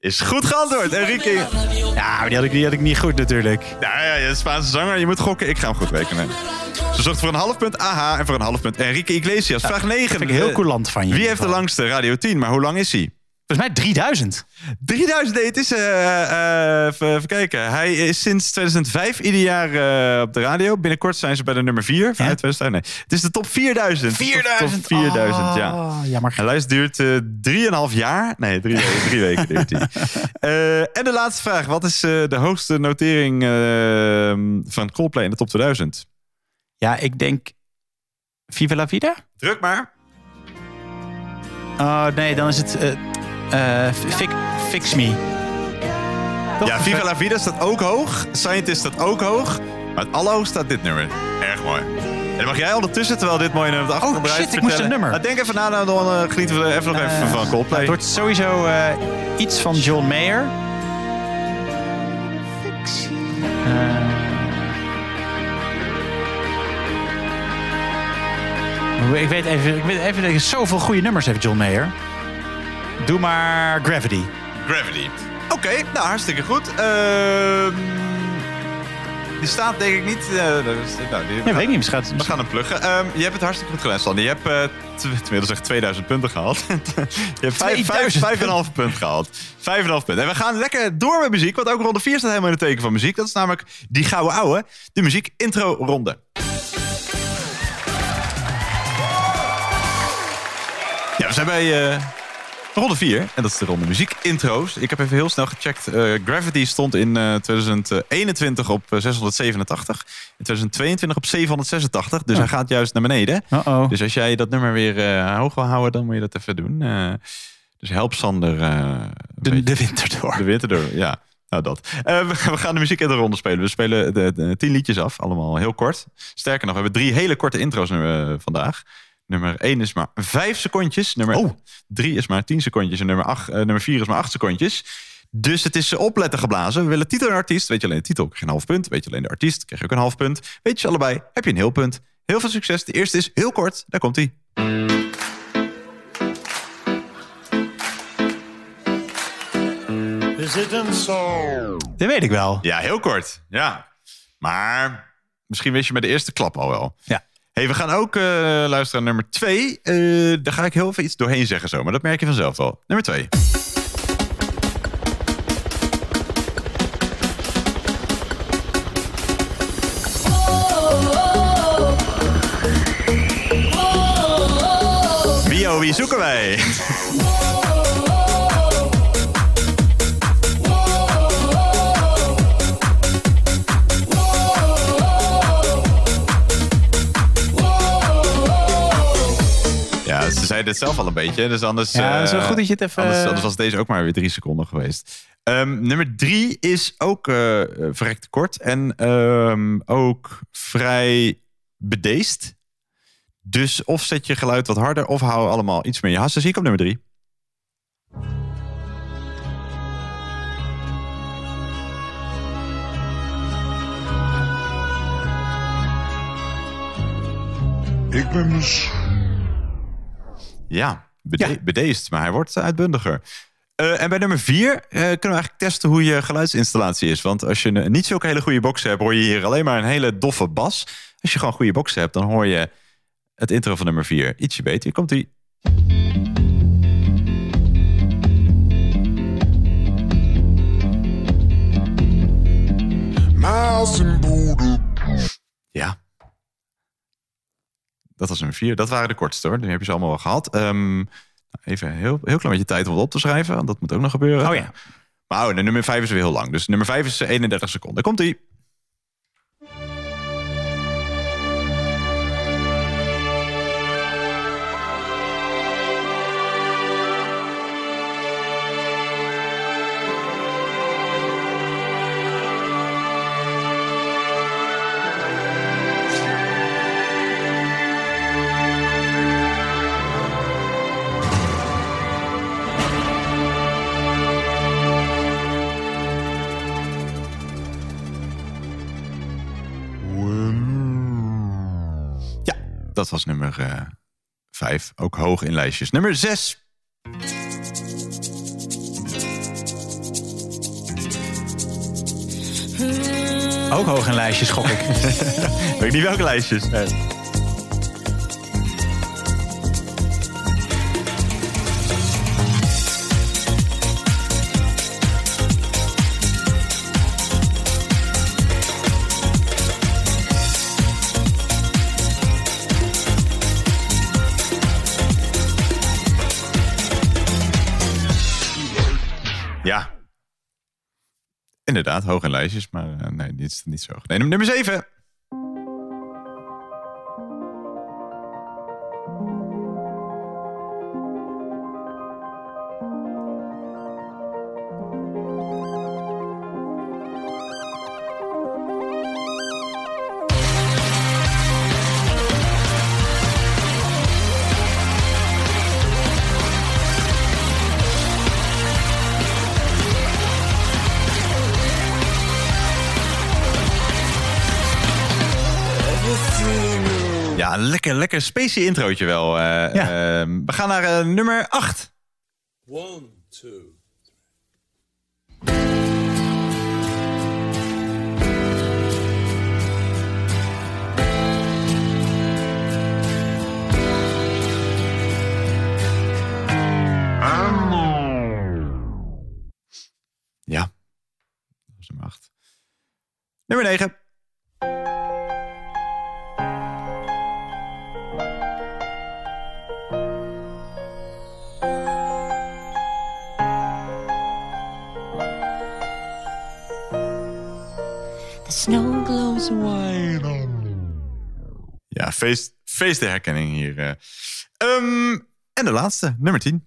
Is goed geantwoord, Enrique. Ja, maar die had ik, die had ik niet goed natuurlijk. Ja, ja, je is Spaanse zanger. Je moet gokken. Ik ga hem goed rekenen. Ze zocht voor een half punt AH en voor een half punt Enrique Iglesias. Vraag 9. vind ik heel coulant van je. Wie heeft de langste Radio 10, maar hoe lang is hij? Volgens mij 3000. 3000, nee, het is... eh, eh, even, kijken. Hij is sinds 2005 ieder jaar eh, op de radio. Binnenkort zijn ze bij de nummer 4 vanuit 2005. Nee, het is de top 4000. 4000? Top 4000, ja. Oh, jammer. En lijst duurt eh 3,5 jaar. Nee, drie, weken- drie weken duurt die. En de laatste vraag. Wat is de hoogste notering eh, van Coldplay in de top 2000? Ja, ik denk... Viva la Vida? Druk maar. Oh, nee, dan is het... eh eh, fi- fix Me. Toch? Ja, Viva la Vida staat ook hoog. Scientist staat ook hoog. Maar het allerhoogst staat dit nummer. Erg mooi. En dan mag jij ondertussen, terwijl dit mooie nummer op de achtergrond Oh, shit, ik moest een nummer. Nou, denk even na, nou, dan eh, genieten we er even nog even van Coldplay. Het wordt sowieso eh, iets van John Mayer. Eh. ik weet even, ik weet even zoveel goede nummers heeft, John Mayer. Doe maar Gravity. Gravity. Oké, nou hartstikke goed. Ehm, die staat denk ik niet... eh, dat is- nou, die, weet ik niet, misschien We gaan hem pluggen. Ehm, je hebt het hartstikke goed gedaan, Sander. Je hebt eh tw- inmiddels echt 2000 punten gehaald. je hebt 5,5 2000 punten gehaald. 5,5 punten. En we gaan lekker door met muziek, want ook ronde 4 staat helemaal in het teken van muziek. Dat is namelijk die gouden ouwe, de muziek intro ronde. Ja, we zijn bij eh, ronde 4. En dat is de ronde muziek intro's. Ik heb even heel snel gecheckt. Eh, Gravity stond in eh, 2021 op eh, 687. In 2022 op 786. Dus hij gaat juist naar beneden. Uh-oh. Dus als jij dat nummer weer eh, hoog wil houden, dan moet je dat even doen. Eh, dus help Sander. eh, De, de winter door. de winter door, ja. Nou, dat. Eh, we, we gaan de muziek in de ronde spelen. We spelen de, de tien liedjes af, allemaal heel kort. Sterker nog, we hebben drie hele korte intro's eh, vandaag. Nummer 1 is maar 5 secondjes. Nummer 3 is maar 10 secondjes. En nummer, 8, nummer 4 is maar 8 secondjes. Dus het is opletten geblazen. We willen titel en artiest. Weet je alleen de titel, krijg je een half punt. Weet je alleen de artiest, krijg je ook een half punt. Weet je allebei, heb je een heel punt. Heel veel succes. De eerste is heel kort. Daar komt hij. Is het een song? Dat weet ik wel. Ja, heel kort. Ja. Maar misschien wist je met de eerste klap al wel. Ja. Hey, we gaan ook eh, luisteren naar nummer 2. daar ga ik heel even iets doorheen zeggen zo. Maar dat merk je vanzelf wel. Nummer 2. Wie oh wie zoeken wij? Het zelf al een beetje. Dus anders, Ja, is wel eh, goed dat je het even- Anders, anders was deze ook maar weer drie seconden geweest. Ehm, nummer drie is ook eh eh, verrekt kort. En ehm, ook vrij bedeesd. Dus of zet je geluid wat harder... of hou allemaal iets meer je hassen. Zie ik op nummer drie. Ik ben misschien... Ja, bede- bedeesd, maar hij wordt uitbundiger. Eh, en bij nummer vier eh, kunnen we eigenlijk testen hoe je geluidsinstallatie is. Want als je een, niet zulke hele goede boxen hebt, hoor je hier alleen maar een hele doffe bas. Als je gewoon goede boxen hebt, dan hoor je het intro van nummer vier ietsje beter. Hier komt ie. Miles in Boede. Ja. Dat was nummer vier. Dat waren de kortste hoor. Nu heb je ze allemaal wel gehad. Ehm, even een heel, heel klein beetje tijd om het op te schrijven. Want dat moet ook nog gebeuren. Oh ja. Maar oh, de nummer vijf is weer heel lang. Dus nummer vijf is 31 seconden. Komt was nummer eh, vijf. Ook hoog in lijstjes. Nummer zes. Ook hoog in lijstjes, gok ik. Weet ik niet welke lijstjes. Nee. Inderdaad, hoog lijstjes, maar eh, nee, dit is niet zo. Nee, nummer 7. Lekker, lekker spacey introotje wel. eh, eh, we gaan naar eh, nummer 8. One, two. Ja. Dat was nummer 8. Nummer 9. Snow. Ja, feest, feest de herkenning hier. eh. Ehm, en de laatste, nummer 10.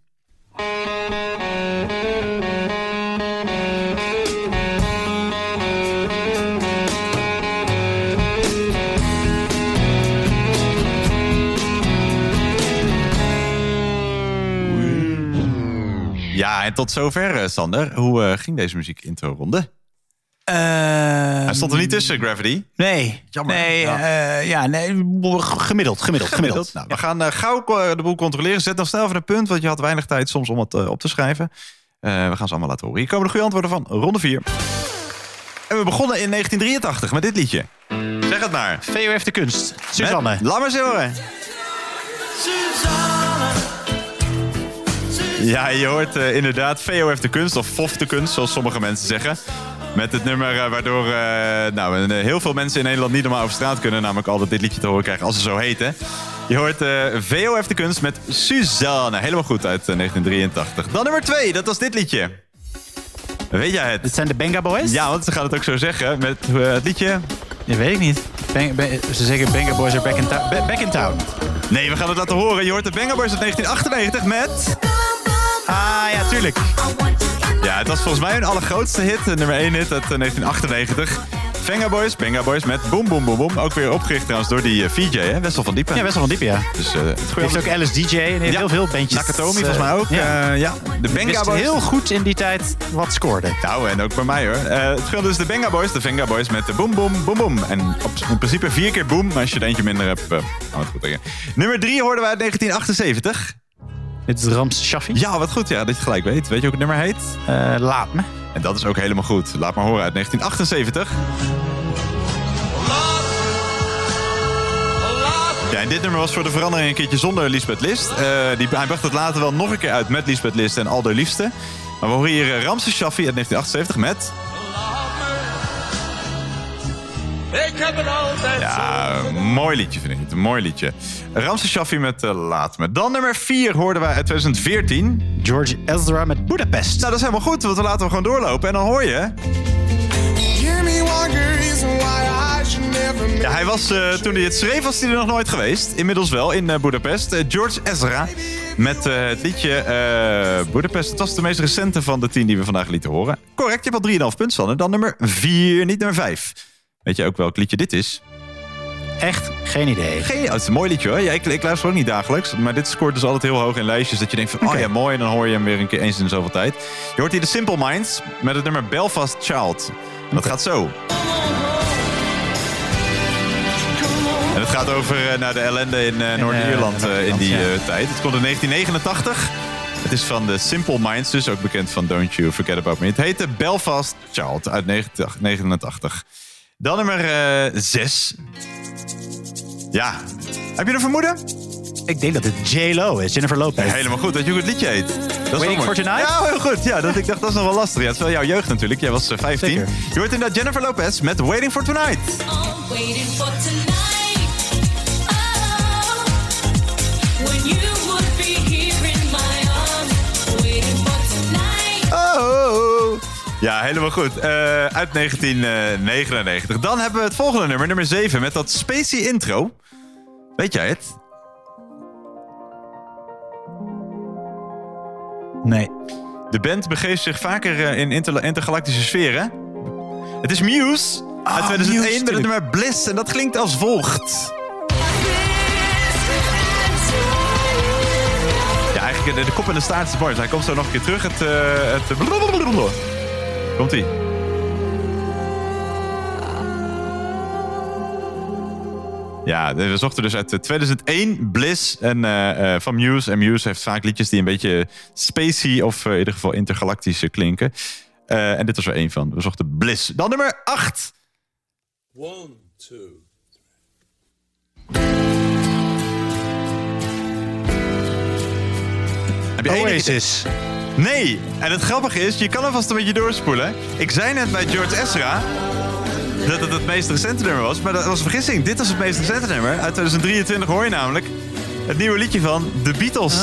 Ja, en tot zover, eh, Sander. Hoe eh, ging deze muziek intro ronde? Stond er niet tussen, Gravity. Nee. Jammer. Nee, Ja. ja. ja, nee, gemiddeld, gemiddeld, gemiddeld. Nou, we gaan eh, gauw eh, de boel controleren. Zet nog snel even een punt, want je had weinig tijd soms om het eh, op te schrijven. Eh, we gaan ze allemaal laten horen. Hier komen de goede antwoorden van ronde 4. En we begonnen in 1983 met dit liedje. Zeg het maar. VOF de kunst. Suzanne. Met- Laat maar eens horen. Ja, je hoort eh, inderdaad VOF de kunst, of FOF de kunst, zoals sommige mensen zeggen. Met het nummer eh, waardoor eh, nou, eh, heel veel mensen in Nederland niet normaal over straat kunnen. Namelijk altijd dit liedje te horen krijgen als ze zo heten. Je hoort eh, VOF de kunst met Suzanne. Helemaal goed uit eh, 1983. Dan nummer 2, dat was dit liedje. Weet jij het? Dit zijn de Benga Boys? Ja, want ze gaan het ook zo zeggen. Met het liedje... Dat weet ik niet. Bang- ze zeggen Benga Boys are back in, town- ba- back in town. Nee, we gaan het laten horen. Je hoort de Banger Boys uit 1998 met... Ah, ja, tuurlijk. Ja, het was volgens mij hun allergrootste hit. de Nummer 1 hit uit eh, 1998. Venga Boys, Benga Boys met Boom Boom Boom Boom. Ook weer opgericht trouwens door die eh, VJ, hè? Wessel van Diepen. Ja, Wessel van Diepen, ja. Dus, eh, het heeft ook Alice DJ en heeft Ja. heel veel bandjes. Nakatomi volgens mij ook. Ja. Eh, ja. De Benga wist Boys. heel goed in die tijd wat scoorde. Nou, en ook bij mij hoor. Eh, het scheelde dus de Benga Boys, de Venga Boys met de Boom Boom Boom Boom. En op, in principe vier keer boom, maar als je er eentje minder hebt, eh, gaan we het goed tegen. Nummer 3 hoorden we uit 1978. Dit is Rams Shaffi. Ja, wat goed ja, dat je gelijk weet. Weet je ook het nummer heet? Eh, laat me. En dat is ook helemaal goed. Laat maar horen uit 1978. Ja, en dit nummer was voor de verandering een keertje zonder Lisbeth List. Eh, die, hij bracht het later wel nog een keer uit met Lisbeth List en Aldo Liefste. Maar we horen hier Ramses Shaffi uit 1978 met... Ik heb het altijd Ja, mooi liedje vind ik het. Een mooi liedje. Ramses Shaffi met eh, Laat Me. Dan nummer 4 hoorden wij uit 2014. George Ezra met Budapest. Nou, dat is helemaal goed, want we laten hem gewoon doorlopen. En dan hoor je... One good reason why I should never Ja, hij was, eh, toen hij het schreef, was hij er nog nooit geweest. Inmiddels wel, in eh, Budapest. George Ezra met eh, het liedje eh Budapest. Het was de meest recente van de tien die we vandaag lieten horen. Correct, je hebt al 3,5 punten van. En dan nummer 4, niet nummer 5. Weet je ook welk liedje dit is? Echt geen idee. Geen, oh, het is een mooi liedje hoor. Ja, ik, ik luister ook niet dagelijks. Maar dit scoort dus altijd heel hoog in lijstjes. Dat je denkt van, oh ja, mooi. En dan hoor je hem weer een keer eens in zoveel tijd. Je hoort hier de Simple Minds met het nummer Belfast Child. En dat gaat zo. En het gaat over eh, nou, de ellende in eh, Noord-Ierland eh, in die tijd. Het komt in 1989. Het is van de Simple Minds, dus ook bekend van Don't You Forget About Me. Het heette Belfast Child uit 1989. Dan nummer 6. Ja, heb je een vermoeden? Ik denk dat het J-Lo is, Jennifer Lopez. Helemaal goed, dat je het liedje heet. Dat Waiting for Tonight? Ja, heel goed. Ja, dat, ik dacht, dat is nog wel lastig. Ja, het is wel jouw jeugd natuurlijk. Jij was eh, 15. Zeker. Je hoort inderdaad Jennifer Lopez met Waiting for Tonight. Waiting for tonight. Oh, when you would be here in my arms. Waiting for tonight. Oh. Ja, helemaal goed. Eh, uit 1999. Dan hebben we het volgende nummer, nummer 7, met dat spacey intro. Weet jij het? Nee. De band begeeft zich vaker eh, in inter- intergalactische sferen. Het is Muse uit Ah, 2001 Muse, met het nummer Bliss. En dat klinkt als volgt. Ja, eigenlijk de, de kop en de staart is mooi. Dus hij komt zo nog een keer terug. Het, eh het Komt ie. Ja, we zochten dus uit eh, 2001 Bliss en, eh, eh, van Muse. En Muse heeft vaak liedjes die een beetje spacey of eh, in ieder geval intergalactisch eh, klinken. Eh, en dit was er één van. We zochten Bliss. Dan nummer 8. One, two. Heb je Oasis. Nee, en het grappige is, je kan alvast een beetje doorspoelen. Ik zei net bij George Ezra dat het het meest recente nummer was, maar dat was een vergissing. Dit was het meest recente nummer. Uit 2023 hoor je namelijk het nieuwe liedje van The Beatles.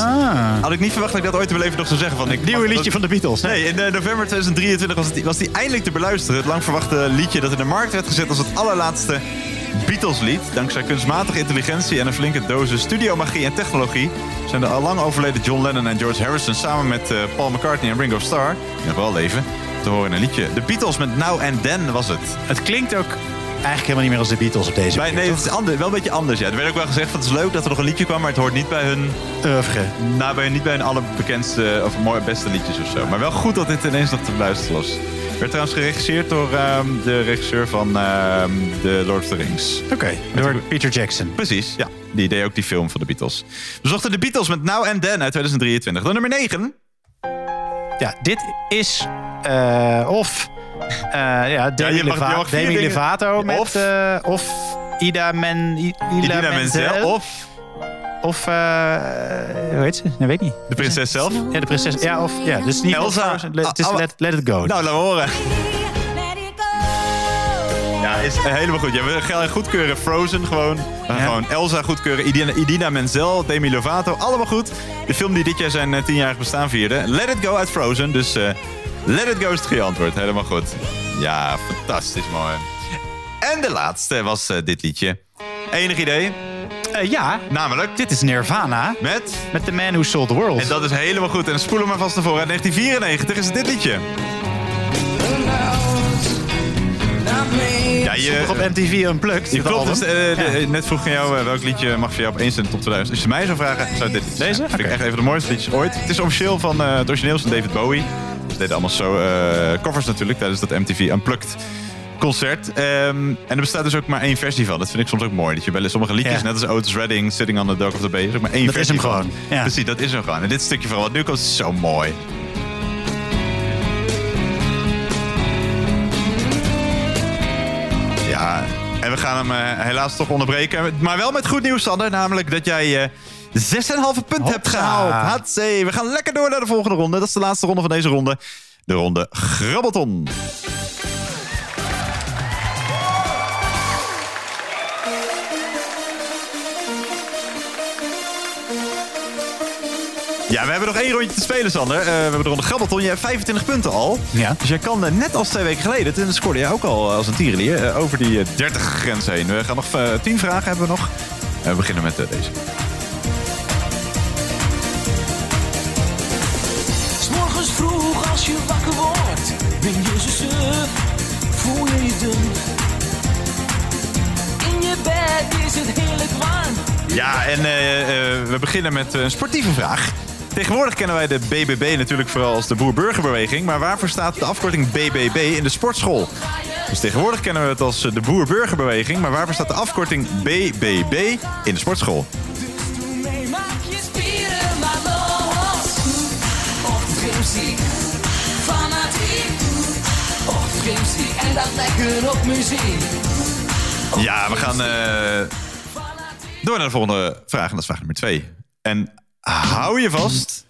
Had ik niet verwacht dat ik dat ooit in mijn leven nog zou zeggen. Van, ik Nieuwe liedje van de Beatles. Nee, in eh, november 2023 was, het, was die eindelijk te beluisteren. Het lang verwachte liedje dat in de markt werd gezet als het allerlaatste Beatles-lied. Dankzij kunstmatige intelligentie en een flinke dosis studiomagie en technologie... zijn de al lang overleden John Lennon en George Harrison... samen met eh, Paul McCartney en Ringo Starr, die nog wel leven... te horen in een liedje. De Beatles met Now and Then was het. Het klinkt ook eigenlijk helemaal niet meer als de Beatles op deze Bij, nee, het is anders, wel een beetje anders. Ja. Er werd ook wel gezegd van het is leuk dat er nog een liedje kwam... maar het hoort niet bij hun... oeuvre. Nou, bij, niet bij hun allerbekendste of mooie beste liedjes of zo. Maar wel goed dat dit ineens nog te beluisteren was. Werd trouwens geregisseerd door ehm, de regisseur van ehm, de Lord of the Rings. Oké, door Peter Jackson. Precies, ja. Die deed ook die film van de Beatles. We zochten de Beatles met Now and Then uit 2023. Dan nummer 9. Ja, dit is eh, of eh, ja, Demi, mag- Leva- vier Demi Lovato met, Of- eh, of Ida, Men, Ida, Menzel of Of, eh, hoe heet ze? Nee, weet ik niet. de prinses zelf. Ja, de prinses. Ja, of, ja, dus niet Elsa. Frozen. Let, het is Ah, ah, let, let It Go. Nou, laten we horen. Ja, is helemaal goed. Ja, we gaan goedkeuren Frozen gewoon. We gaan gewoon Elsa goedkeuren. Idina, Idina Menzel, Demi Lovato, allemaal goed. De film die dit jaar zijn eh, tienjarig bestaan vierde. Let It Go uit Frozen. Dus eh, Let It Go is het goede antwoord. Helemaal goed. Ja, fantastisch mooi. En de laatste was eh, dit liedje. Enig idee? Eh, ja, Namelijk? dit is Nirvana Met? met The Man Who Sold the World. En dat is helemaal goed. En spoelen maar vast ervoor. Uit 1994 is dit liedje. Ja, je, op MTV Unplugged? Je klopt, dus, eh, de- net vroeg ik aan jou eh, welk liedje mag voor jou op 1 staan in de top 2000. Als je mij zou vragen, zou dit liedje Deze? Vind ik echt even de mooiste liedjes ooit. Het is officieel van eh, het origineel is van David Bowie. Ze deden allemaal zo eh, covers natuurlijk tijdens dat MTV Unplugged concert. Ehm, en er bestaat dus ook maar één versie van. Dat vind ik soms ook mooi. Dat je bij sommige liedjes, Ja. net als Otis Redding, Sitting on the Dock of the Bay, is ook maar één Dat is versie hem van. gewoon. Ja. Precies, dat is hem gewoon. En dit stukje vooral, wat nu komt, is zo mooi. Ja, en we gaan hem eh, helaas toch onderbreken. Maar wel met goed nieuws, Sander. Namelijk dat jij eh 6,5 punt hebt gehaald. Hatzee. We gaan lekker door naar de volgende ronde. Dat is de laatste ronde van deze ronde. De ronde Grabbelton. Ja, we hebben nog één rondje te spelen, Sander. Eh, we hebben de ronde Grabbelton. Je hebt 25 punten al. Ja. Dus jij kan eh, net als twee weken geleden, toen scoorde jij ook al eh, als een tierenlier, over die eh, 30 grens heen. We gaan nog eh, 10 vragen hebben we nog. En we beginnen met deze. S'morgens vroeg als je wakker wordt, ben je zo suf, voel je je dun. In je bed is het heerlijk warm. Ja, en eh, eh, we beginnen met een sportieve vraag. Tegenwoordig kennen wij de BBB natuurlijk vooral als de Boer-Burgerbeweging. Maar waarvoor staat de afkorting BBB in de sportschool? Dus tegenwoordig kennen we het als de Boer-Burgerbeweging. Maar waarvoor staat de afkorting BBB in de sportschool? Ja, we gaan eh, door naar de volgende vraag. En dat is vraag nummer twee. En hou je vast,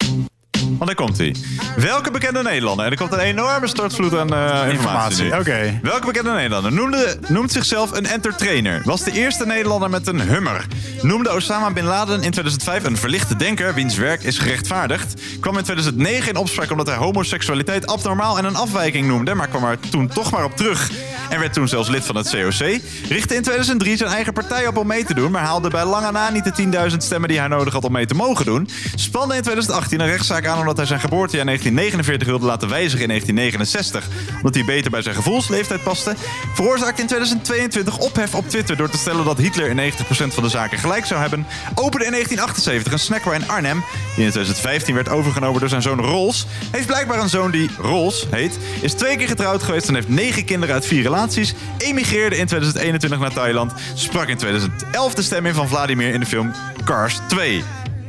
want daar komt hij. Welke bekende Nederlander, en er komt een enorme stortvloed aan eh, informatie, oké. Welke bekende Nederlander noemde, noemt zichzelf een entertainer? Was de eerste Nederlander met een hummer? Noemde Osama Bin Laden in 2005 een verlichte denker, wiens werk is gerechtvaardigd? Kwam in 2009 in opspraak omdat hij homoseksualiteit abnormaal en een afwijking noemde, maar kwam er toen toch maar op terug. En werd toen zelfs lid van het COC. Richtte in 2003 zijn eigen partij op om mee te doen, maar haalde bij lange na niet de 10.000 stemmen die hij nodig had om mee te mogen doen. Spande in 2018 een rechtszaak aan omdat omdat hij zijn geboortejaar 1949 wilde laten wijzigen in 1969. Omdat hij beter bij zijn gevoelsleeftijd paste. Veroorzaakte in 2022 ophef op Twitter door te stellen dat Hitler in 90% van de zaken gelijk zou hebben. Opende in 1978 een snackbar in Arnhem, die in 2015 werd overgenomen door zijn zoon Rolls. Heeft blijkbaar een zoon die Rolls heet. Is twee keer getrouwd geweest en heeft negen kinderen uit vier relaties. Emigreerde in 2021 naar Thailand. Sprak in 2011 de stem in van Vladimir in de film Cars 2.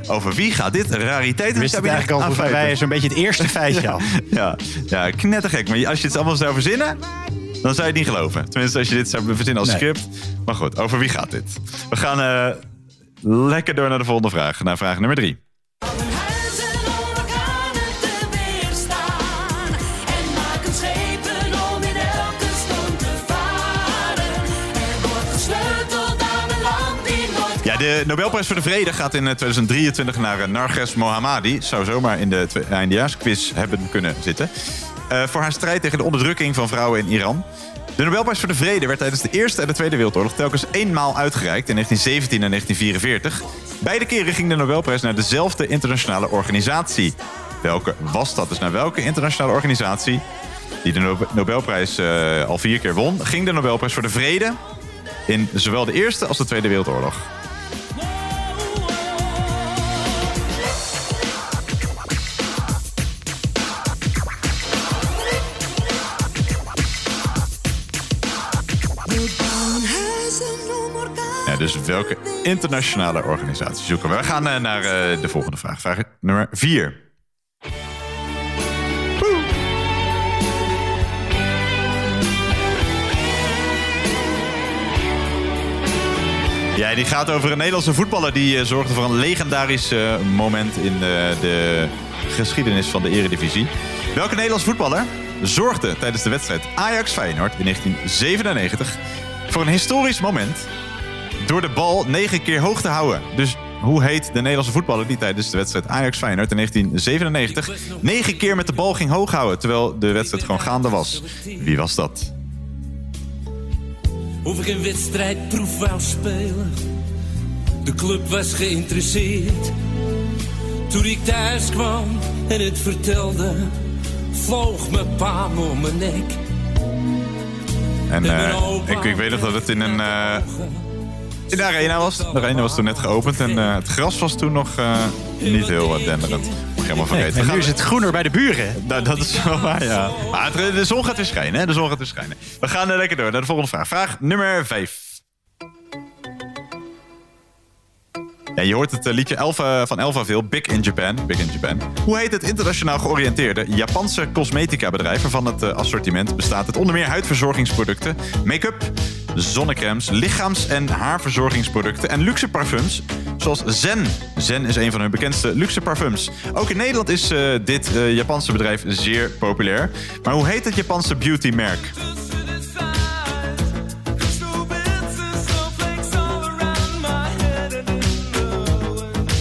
Over wie gaat dit rariteit? Wist het eigenlijk al bij zo'n beetje het eerste feitje al. ja, ja, knettergek. Maar als je het allemaal zou verzinnen, dan zou je het niet geloven. Tenminste, als je dit zou verzinnen als Nee. script. Maar goed, over wie gaat dit? We gaan eh, lekker door naar de volgende vraag. Naar vraag nummer drie. De Nobelprijs voor de Vrede gaat in eh, 2023 naar eh, Narges Mohammadi. Zou zomaar in de twe- eindejaarsquiz hebben kunnen zitten. Eh, voor haar strijd tegen de onderdrukking van vrouwen in Iran. De Nobelprijs voor de Vrede werd tijdens de Eerste en de Tweede Wereldoorlog telkens eenmaal uitgereikt in 1917 en 1944. Beide keren ging de Nobelprijs naar dezelfde internationale organisatie. Welke was dat? Dus naar welke internationale organisatie die de Nobe- Nobelprijs eh, al vier keer won, ging de Nobelprijs voor de Vrede in zowel de Eerste als de Tweede Wereldoorlog. Dus welke internationale organisatie zoeken we? We gaan eh, naar eh, de volgende vraag. Vraag nummer 4. Ja, die gaat over een Nederlandse voetballer die eh, zorgde voor een legendarisch moment in de geschiedenis van de Eredivisie. Welke Nederlandse voetballer zorgde tijdens de wedstrijd Ajax-Feyenoord in 1997 voor een historisch moment door de bal negen keer hoog te houden? Dus hoe heet de Nederlandse voetballer die tijdens de wedstrijd Ajax-Feyenoord in 1997 negen keer met de bal ging hoog houden terwijl de wedstrijd gewoon gaande was? Wie was dat? Of ik een wedstrijdproef wou spelen. De club was geïnteresseerd. Toen ik thuis kwam en het vertelde, vloog mijn pa om mijn nek. En eh, ik, ik weet nog dat het in een. in de arena was. De arena was toen net geopend en eh, het gras was toen nog eh, niet heel uh, denderend. Helemaal vergeten. en nu is het groener bij de buren. Nou, dat is wel waar, ja. Maar het- de zon gaat weer schijnen, hè? De zon gaat weer schijnen. We gaan eh, lekker door naar de volgende vraag. Vraag nummer 5. Ja, je hoort het liedje Elva, van Elva veel, Big in Japan. Big in Japan. Hoe heet het internationaal georiënteerde Japanse cosmetica bedrijf... waarvan het assortiment bestaat uit onder meer huidverzorgingsproducten... make-up, zonnecremes, lichaams- en haarverzorgingsproducten... en luxe parfums, zoals Zen. Zen is een van hun bekendste luxe parfums. Ook in Nederland is eh, dit eh, Japanse bedrijf zeer populair. Maar hoe heet het Japanse beautymerk?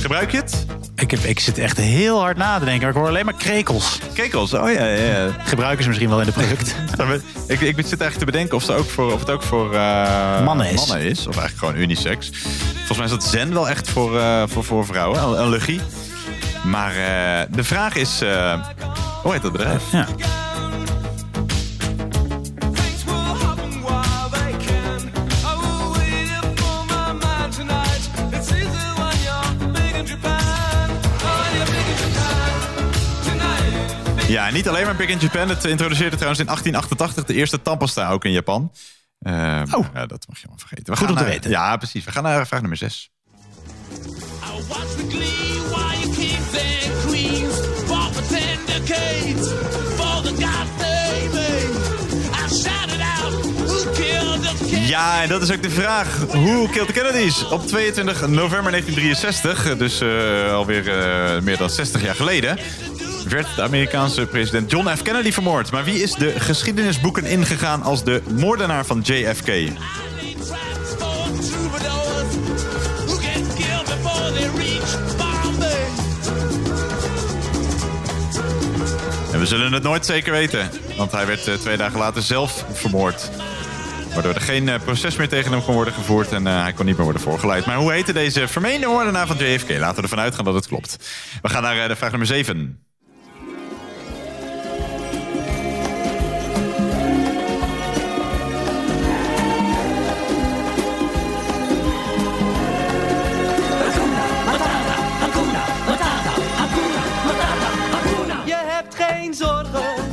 Gebruik je het? Ik, heb, ik zit echt heel hard na te denken. maar Ik hoor alleen maar krekels. Krekels, oh ja, ja, ja. Gebruiken ze misschien wel in de product. ik, ik zit eigenlijk te bedenken of, ze ook voor, of het ook voor eh, Mannen is. Of eigenlijk gewoon unisex. Volgens mij is dat zen wel echt voor, eh, voor, voor vrouwen. Een allergie. Maar eh, de vraag is... hoe heet dat bedrijf? Ja. Ja, niet alleen maar Big in Japan. Het introduceerde trouwens in 1888 de eerste tandpasta ook in Japan. oh. Ja, dat mag je maar vergeten. We Goed om te weten. Ja, precies. We gaan naar vraag nummer 6. Watch the glee while you kings and queens fall for tendercades for the gods they made. I shouted out, who killed the king? Ja, en dat is ook de vraag. Hoe killed the Kennedys? Op 22 november 1963, dus eh, alweer eh, meer dan 60 jaar geleden... werd de Amerikaanse president John F. Kennedy vermoord. Maar wie is de geschiedenisboeken ingegaan als de moordenaar van JFK? En we zullen het nooit zeker weten, want hij werd eh, twee dagen later zelf vermoord. Waardoor er geen eh, proces meer tegen hem kon worden gevoerd en eh, hij kon niet meer worden voorgeleid. Maar hoe heette deze vermeende moordenaar van JFK? Laten we ervan uitgaan dat het klopt. We gaan naar de vraag nummer 7.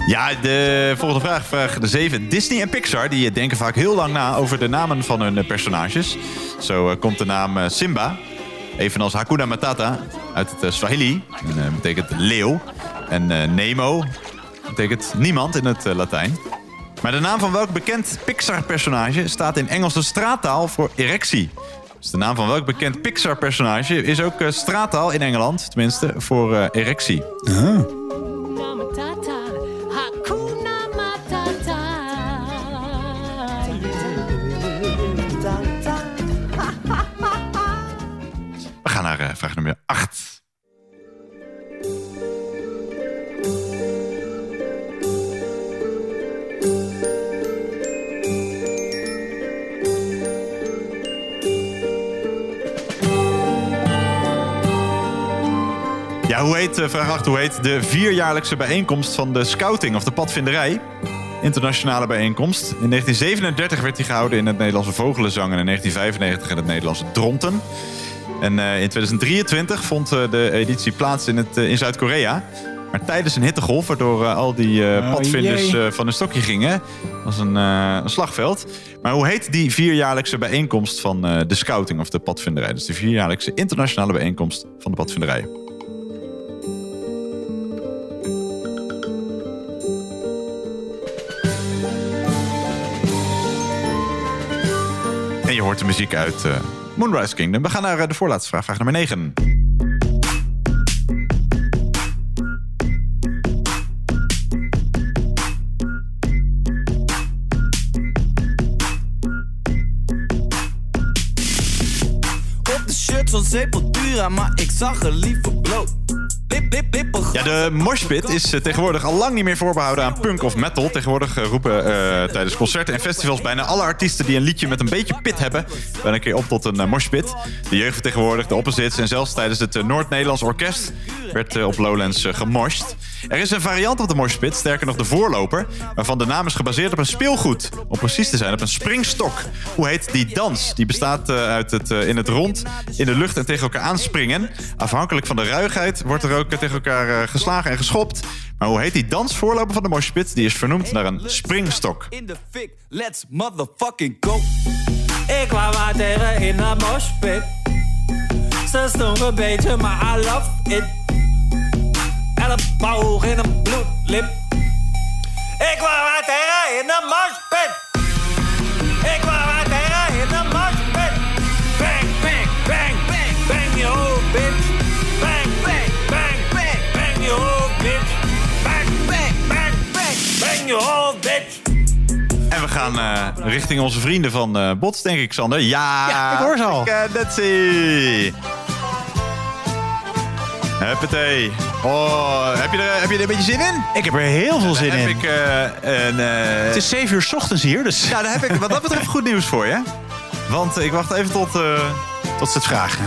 Ja, de volgende vraag, vraag de 7. Disney en Pixar die denken vaak heel lang na over de namen van hun personages. Zo eh, komt de naam eh, Simba, evenals Hakuna Matata uit het eh, Swahili. En, betekent leeuw. En Nemo betekent niemand in het Latijn. Maar de naam van welk bekend Pixar-personage staat in Engelse straattaal voor erectie? Dus de naam van welk bekend Pixar-personage is ook straattaal in Engeland, tenminste, voor erectie. Hakuna Eh, vraag 8, hoe heet de vierjaarlijkse bijeenkomst van de scouting of de padvinderij? Internationale bijeenkomst. In 1937 werd die gehouden in het Nederlandse Vogelenzang en in 1995 in het Nederlandse Dronten. En eh, in 2023 vond eh, de editie plaats in, het, in Zuid-Korea. Maar tijdens een hittegolf, waardoor al die Oh, padvinders van hun stokje gingen. was een, een slagveld. Maar hoe heet die vierjaarlijkse bijeenkomst van de scouting of de padvinderij? Dus de vierjaarlijkse internationale bijeenkomst van de padvinderij. Hoort de muziek uit eh, Moonrise Kingdom. We gaan naar eh, de voorlaatste vraag, vraag nummer 9. Op de shirt van Sepultura, maar ik zag er liever bloot. Ja, de moshpit is eh, tegenwoordig al lang niet meer voorbehouden aan punk of metal. Tegenwoordig eh, roepen eh, tijdens concerten en festivals bijna alle artiesten die een liedje met een beetje pit hebben, wel een keer op tot een eh, moshpit. De jeugd vertegenwoordigt de opposites en zelfs tijdens het Noord-Nederlands Orkest werd op Lowlands gemoshed. Er is een variant op de moshpit, sterker nog de voorloper, waarvan de naam is gebaseerd op een speelgoed. Om precies te zijn, op een springstok. Hoe heet die dans? Die bestaat eh, uit het eh, in het rond, in de lucht en tegen elkaar aanspringen. Afhankelijk van de ruigheid wordt er ook eh, tegen elkaar geslagen en geschopt. Maar hoe heet die dans voorloper van de moshpit? Die is vernoemd naar een springstok. in de fik. Let's motherfucking go. Ik wou in de moshpit. Ze stonk een beetje, maar I love it. Elleboog in een bloedlip. Ik wou wat tegen in de moshpit. Ik wou wat tegen in de moshpit. Bang, bang, bang, bang, bang your whole bitch. Bang, bang, bang, bang, bang your whole bitch. Bang, bang, bang, bang, bang your whole bitch. En we gaan eh, richting onze vrienden van eh, Bots, denk ik, Sander. Ja, Ja, ik hoor ze al. Dat zie. Huppatee. Oh, heb je, er, heb je er een beetje zin in? Ik heb er heel veel zin in. heb ik eh, een... eh, Het is 7 uur 's ochtends hier, dus... Ja, daar heb ik wat dat betreft goed nieuws voor je. Want ik wacht even tot, eh, tot ze het vragen.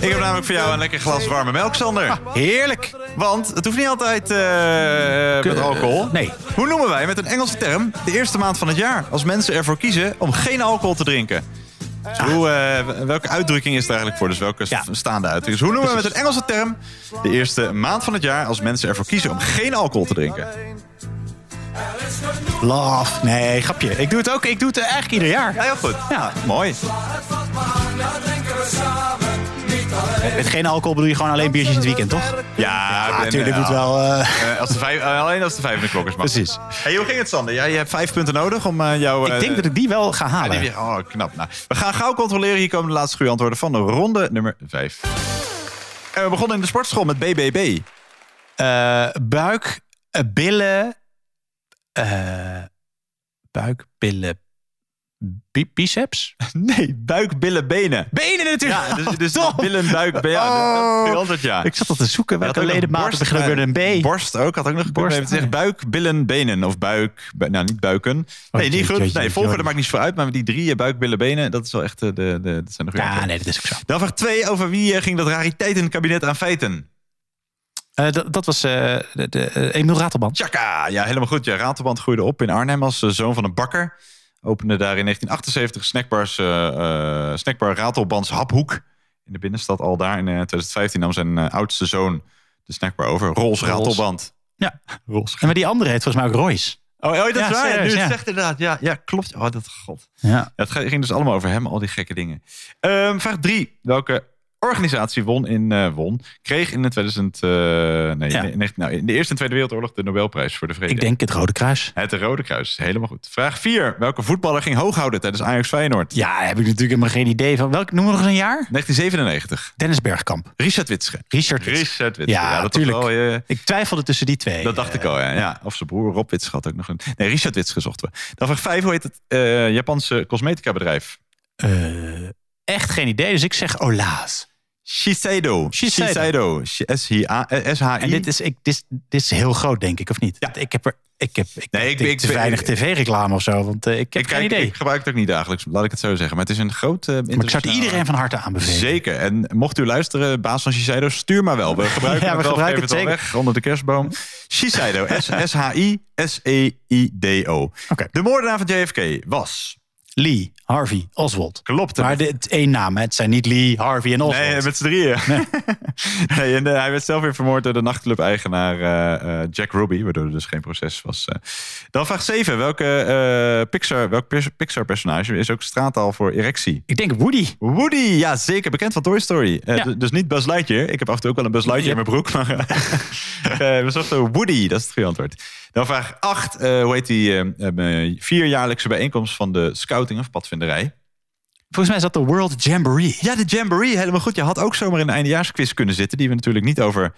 Ik heb namelijk voor jou een lekker glas warme melk, Sander. heerlijk. Want het hoeft niet altijd eh, met alcohol. nee. Hoe noemen wij met een Engelse term de eerste maand van het jaar... als mensen ervoor kiezen om geen alcohol te drinken? Dus hoe, eh, welke uitdrukking is er eigenlijk voor? Dus welke staande uitdrukking? Dus hoe noemen we met een Engelse term de eerste maand van het jaar... als mensen ervoor kiezen om geen alcohol te drinken? Love. Nee, grapje. Ik doe het ook. Ik doe het eigenlijk ieder jaar. Ja, heel goed. Ja. Mooi. Met geen alcohol bedoel je gewoon alleen biertjes in het weekend, toch? Ja, Ja, natuurlijk eh, moet wel... eh, eh, als de vijf, eh, alleen als de vijf in de klok is. mag. Precies. Hey, hoe ging het, Sander? Ja, je hebt vijf punten nodig om eh, jouw... Ik denk dat ik die wel ga Ja, halen. oh, knap. Nou, we gaan gauw controleren. Hier komen de laatste goede antwoorden van de ronde nummer 5. En we begonnen in de sportschool met BBB. Eh, buik, billen... eh, buik, billen... bi- biceps? Nee, buik, billen, benen. Benen natuurlijk! Ja, dus, dus billen, buik, benen. Ja, dat het antwoord, ja. Ik zat al te zoeken welke ledematen beginnen met een B. Borst ook, had ook nog Borst, borst. zeggen buik, billen, benen. Of buik, bu- nou niet buiken. Nee, Oh, niet jeetje, goed. Nee, jeetje. maakt niet zoveel uit. Maar die drie, eh, buik, billen, benen, dat is wel echt eh, de, de, dat zijn de Ja, nee, dat is ook zo. Dan vraag 2. Over wie eh, ging dat rariteitenkabinet aan feiten? Eh, dat, was eh, de, de, eh, Emiel Ratelband. Tjaka, ja, helemaal goed. Ja, Ratelband groeide op in Arnhem als eh, zoon van een bakker. Opende daar in 1978 snackbars, eh, eh, snackbar Ratelbands Haphoek. In de binnenstad al daar. In eh, 2015 nam zijn eh, oudste zoon de snackbar over. Rolls ratelband. Ja. Rolls. En maar die andere heet volgens mij ook Royce. Oh, oh, dat is waar. serieus, nu ja. zegt inderdaad. Ja, ja, klopt. Oh, dat god. Ja. het ging dus allemaal over hem, al die gekke dingen. Ehm, vraag 3. Welke organisatie won in, eh, won, kreeg in de 2000, eh, nee, nee, nee, nou, in de Eerste en Tweede Wereldoorlog de Nobelprijs voor de Vrede? Ik denk het Rode Kruis. Het Rode Kruis, helemaal goed. Vraag 4. Welke voetballer ging hoog houden tijdens Ajax Feyenoord? Ja, heb ik natuurlijk helemaal geen idee van. Welk noemen we nog eens een jaar? 1997. Dennis Bergkamp. Richard Witsche. Richard Witsche. Richard Witsche. Ja, dat natuurlijk. wel, eh, Ik twijfelde tussen die twee. Dat dacht ik al, ja. ja. Of zijn broer Rob Witsche had ook nog een... Nee, Richard Witsche zochten we. Dan vraag 5. Hoe heet het Japanse cosmetica bedrijf? Echt geen idee, dus ik zeg Ola's. Shiseido. Shiseido. S-H-I. En dit is, ik, dit, is- dit is heel groot, denk ik, of niet? Ja. Ik heb er. Ik heb ik, Nee, ik- te weinig tv-reclame of zo, want eh, ik heb Ik, geen idee. ik gebruik het ook niet dagelijks, laat ik het zo zeggen. Maar het is een groot uh, maar ik zou het iedereen van harte aanbevelen. Zeker. En mocht u luisteren, baas van Shiseido, stuur maar wel. We gebruiken Ja, we het wel, gebruiken het weg onder de kerstboom. Shiseido. S-H-I-S-E-I-D-O. De moordenaar van JFK was... Lee, Harvey, Oswald. Klopt. Maar dit één naam, hè? het zijn niet Lee, Harvey en Oswald. Nee, met z'n drieën. Nee. en, eh, hij werd zelf weer vermoord door de nachtclub-eigenaar eh, eh, Jack Ruby, waardoor er dus geen proces was. Dan vraag 7. Welke Pixar, welk Pix- Pixar-personage is ook straattaal voor erectie? Ik denk Woody. Woody, ja, zeker. Bekend van Toy Story. Ja. Dus niet Buzz Lightyear. Ik heb af en toe ook wel een Buzz Lightyear in mijn broek. Maar we zochten Woody, dat is het goede antwoord. Dan vraag 8. hoe heet die vierjaarlijkse bijeenkomst van de scouting of padvinderij? Volgens mij is dat de World Jamboree. Ja, de Jamboree, helemaal goed. Je had ook zomaar in de eindejaarsquiz kunnen zitten. Die we natuurlijk niet over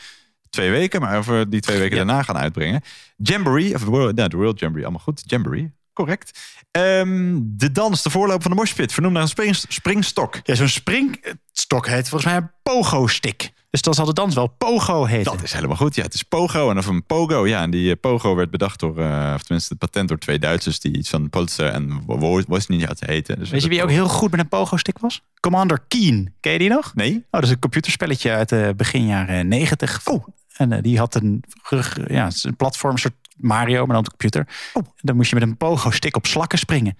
twee weken, maar over die twee weken daarna gaan uitbrengen. Jamboree, of de World, de World Jamboree, allemaal goed. Jamboree, correct. Ehm, de dans, de voorloper van de moshpit, vernoemd naar een spring- springstok. Ja, zo'n springstok heet volgens mij een pogo-stick. Dus dan zal de dans wel pogo heten. Dat is helemaal goed. Ja, het is pogo en of een pogo. Ja, en die eh, pogo werd bedacht door, eh, of tenminste het patent door twee Duitsers die iets van Polster en Wo- Wozniak heten. Dus Weet je wie ook heel goed met een pogo-stick was? Commander Keen. Ken je die nog? Nee. Oh, dat is een computerspelletje uit de begin jaren negentig. Oh. En eh, die had een, rug- ja, het is een platform, een soort Mario, maar dan op de computer. Oh. Dan moest je met een pogo-stick op slakken springen.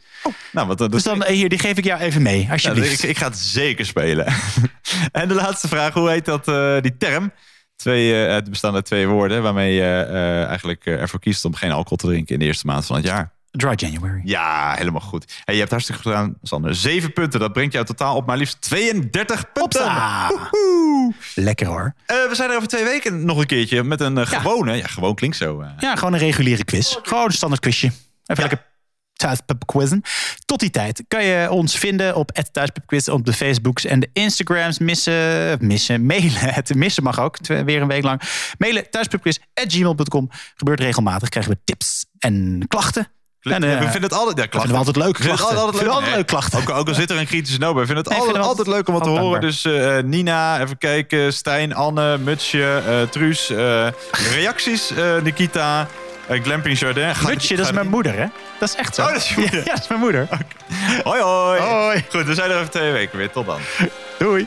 Nou, wat, Dus dan, eh, hier, die geef ik jou even mee, Ja, alsjeblieft. ik, ik ga het zeker spelen. en de laatste vraag, hoe heet dat, eh, die term? Twee, eh, het bestaan uit twee woorden waarmee je eh, eigenlijk eh, ervoor kiest om geen alcohol te drinken in de eerste maand van het jaar. Dry January. Ja, helemaal goed. Hey, je hebt hartstikke goed gedaan, Sander. Zeven punten, dat brengt jou totaal op maar liefst 32 punten. Lekker hoor. Eh, we zijn er over twee weken nog een keertje met een eh, gewone, ja, gewoon klinkt zo. eh. Ja, gewoon een reguliere quiz. Gewoon een standaard quizje. Even lekker thuispubquizzen. Tot die tijd kan je ons vinden op thuispubquiz op de Facebooks en de Instagrams. Missen, missen, mailen. Het missen mag ook, weer een week lang. Mailen thuispubquiz.gmail.com. Gebeurt regelmatig, krijgen we tips en klachten. En, Ja, we vinden het altijd, ja, klachten. vinden we altijd leuk, We vinden het klachten. altijd, leuk. altijd leuk, klachten. Ook, ook al zit er een kritische noot bij. We vinden het Nee, altijd, vinden altijd leuk om wat te altijd horen. Dus eh, Nina, even kijken. Stijn, Anne, Mutsje, eh, Truus. eh, reacties, eh, Nikita, eh, Glamping Jardin. Ga- Mutsje, dat is mijn moeder, hè? Dat is echt zo. Oh, dat is je moeder. Ja, dat is mijn moeder. Hoi, hoi. Hoi. Goed, we zijn er over twee weken weer. Tot dan. Doei.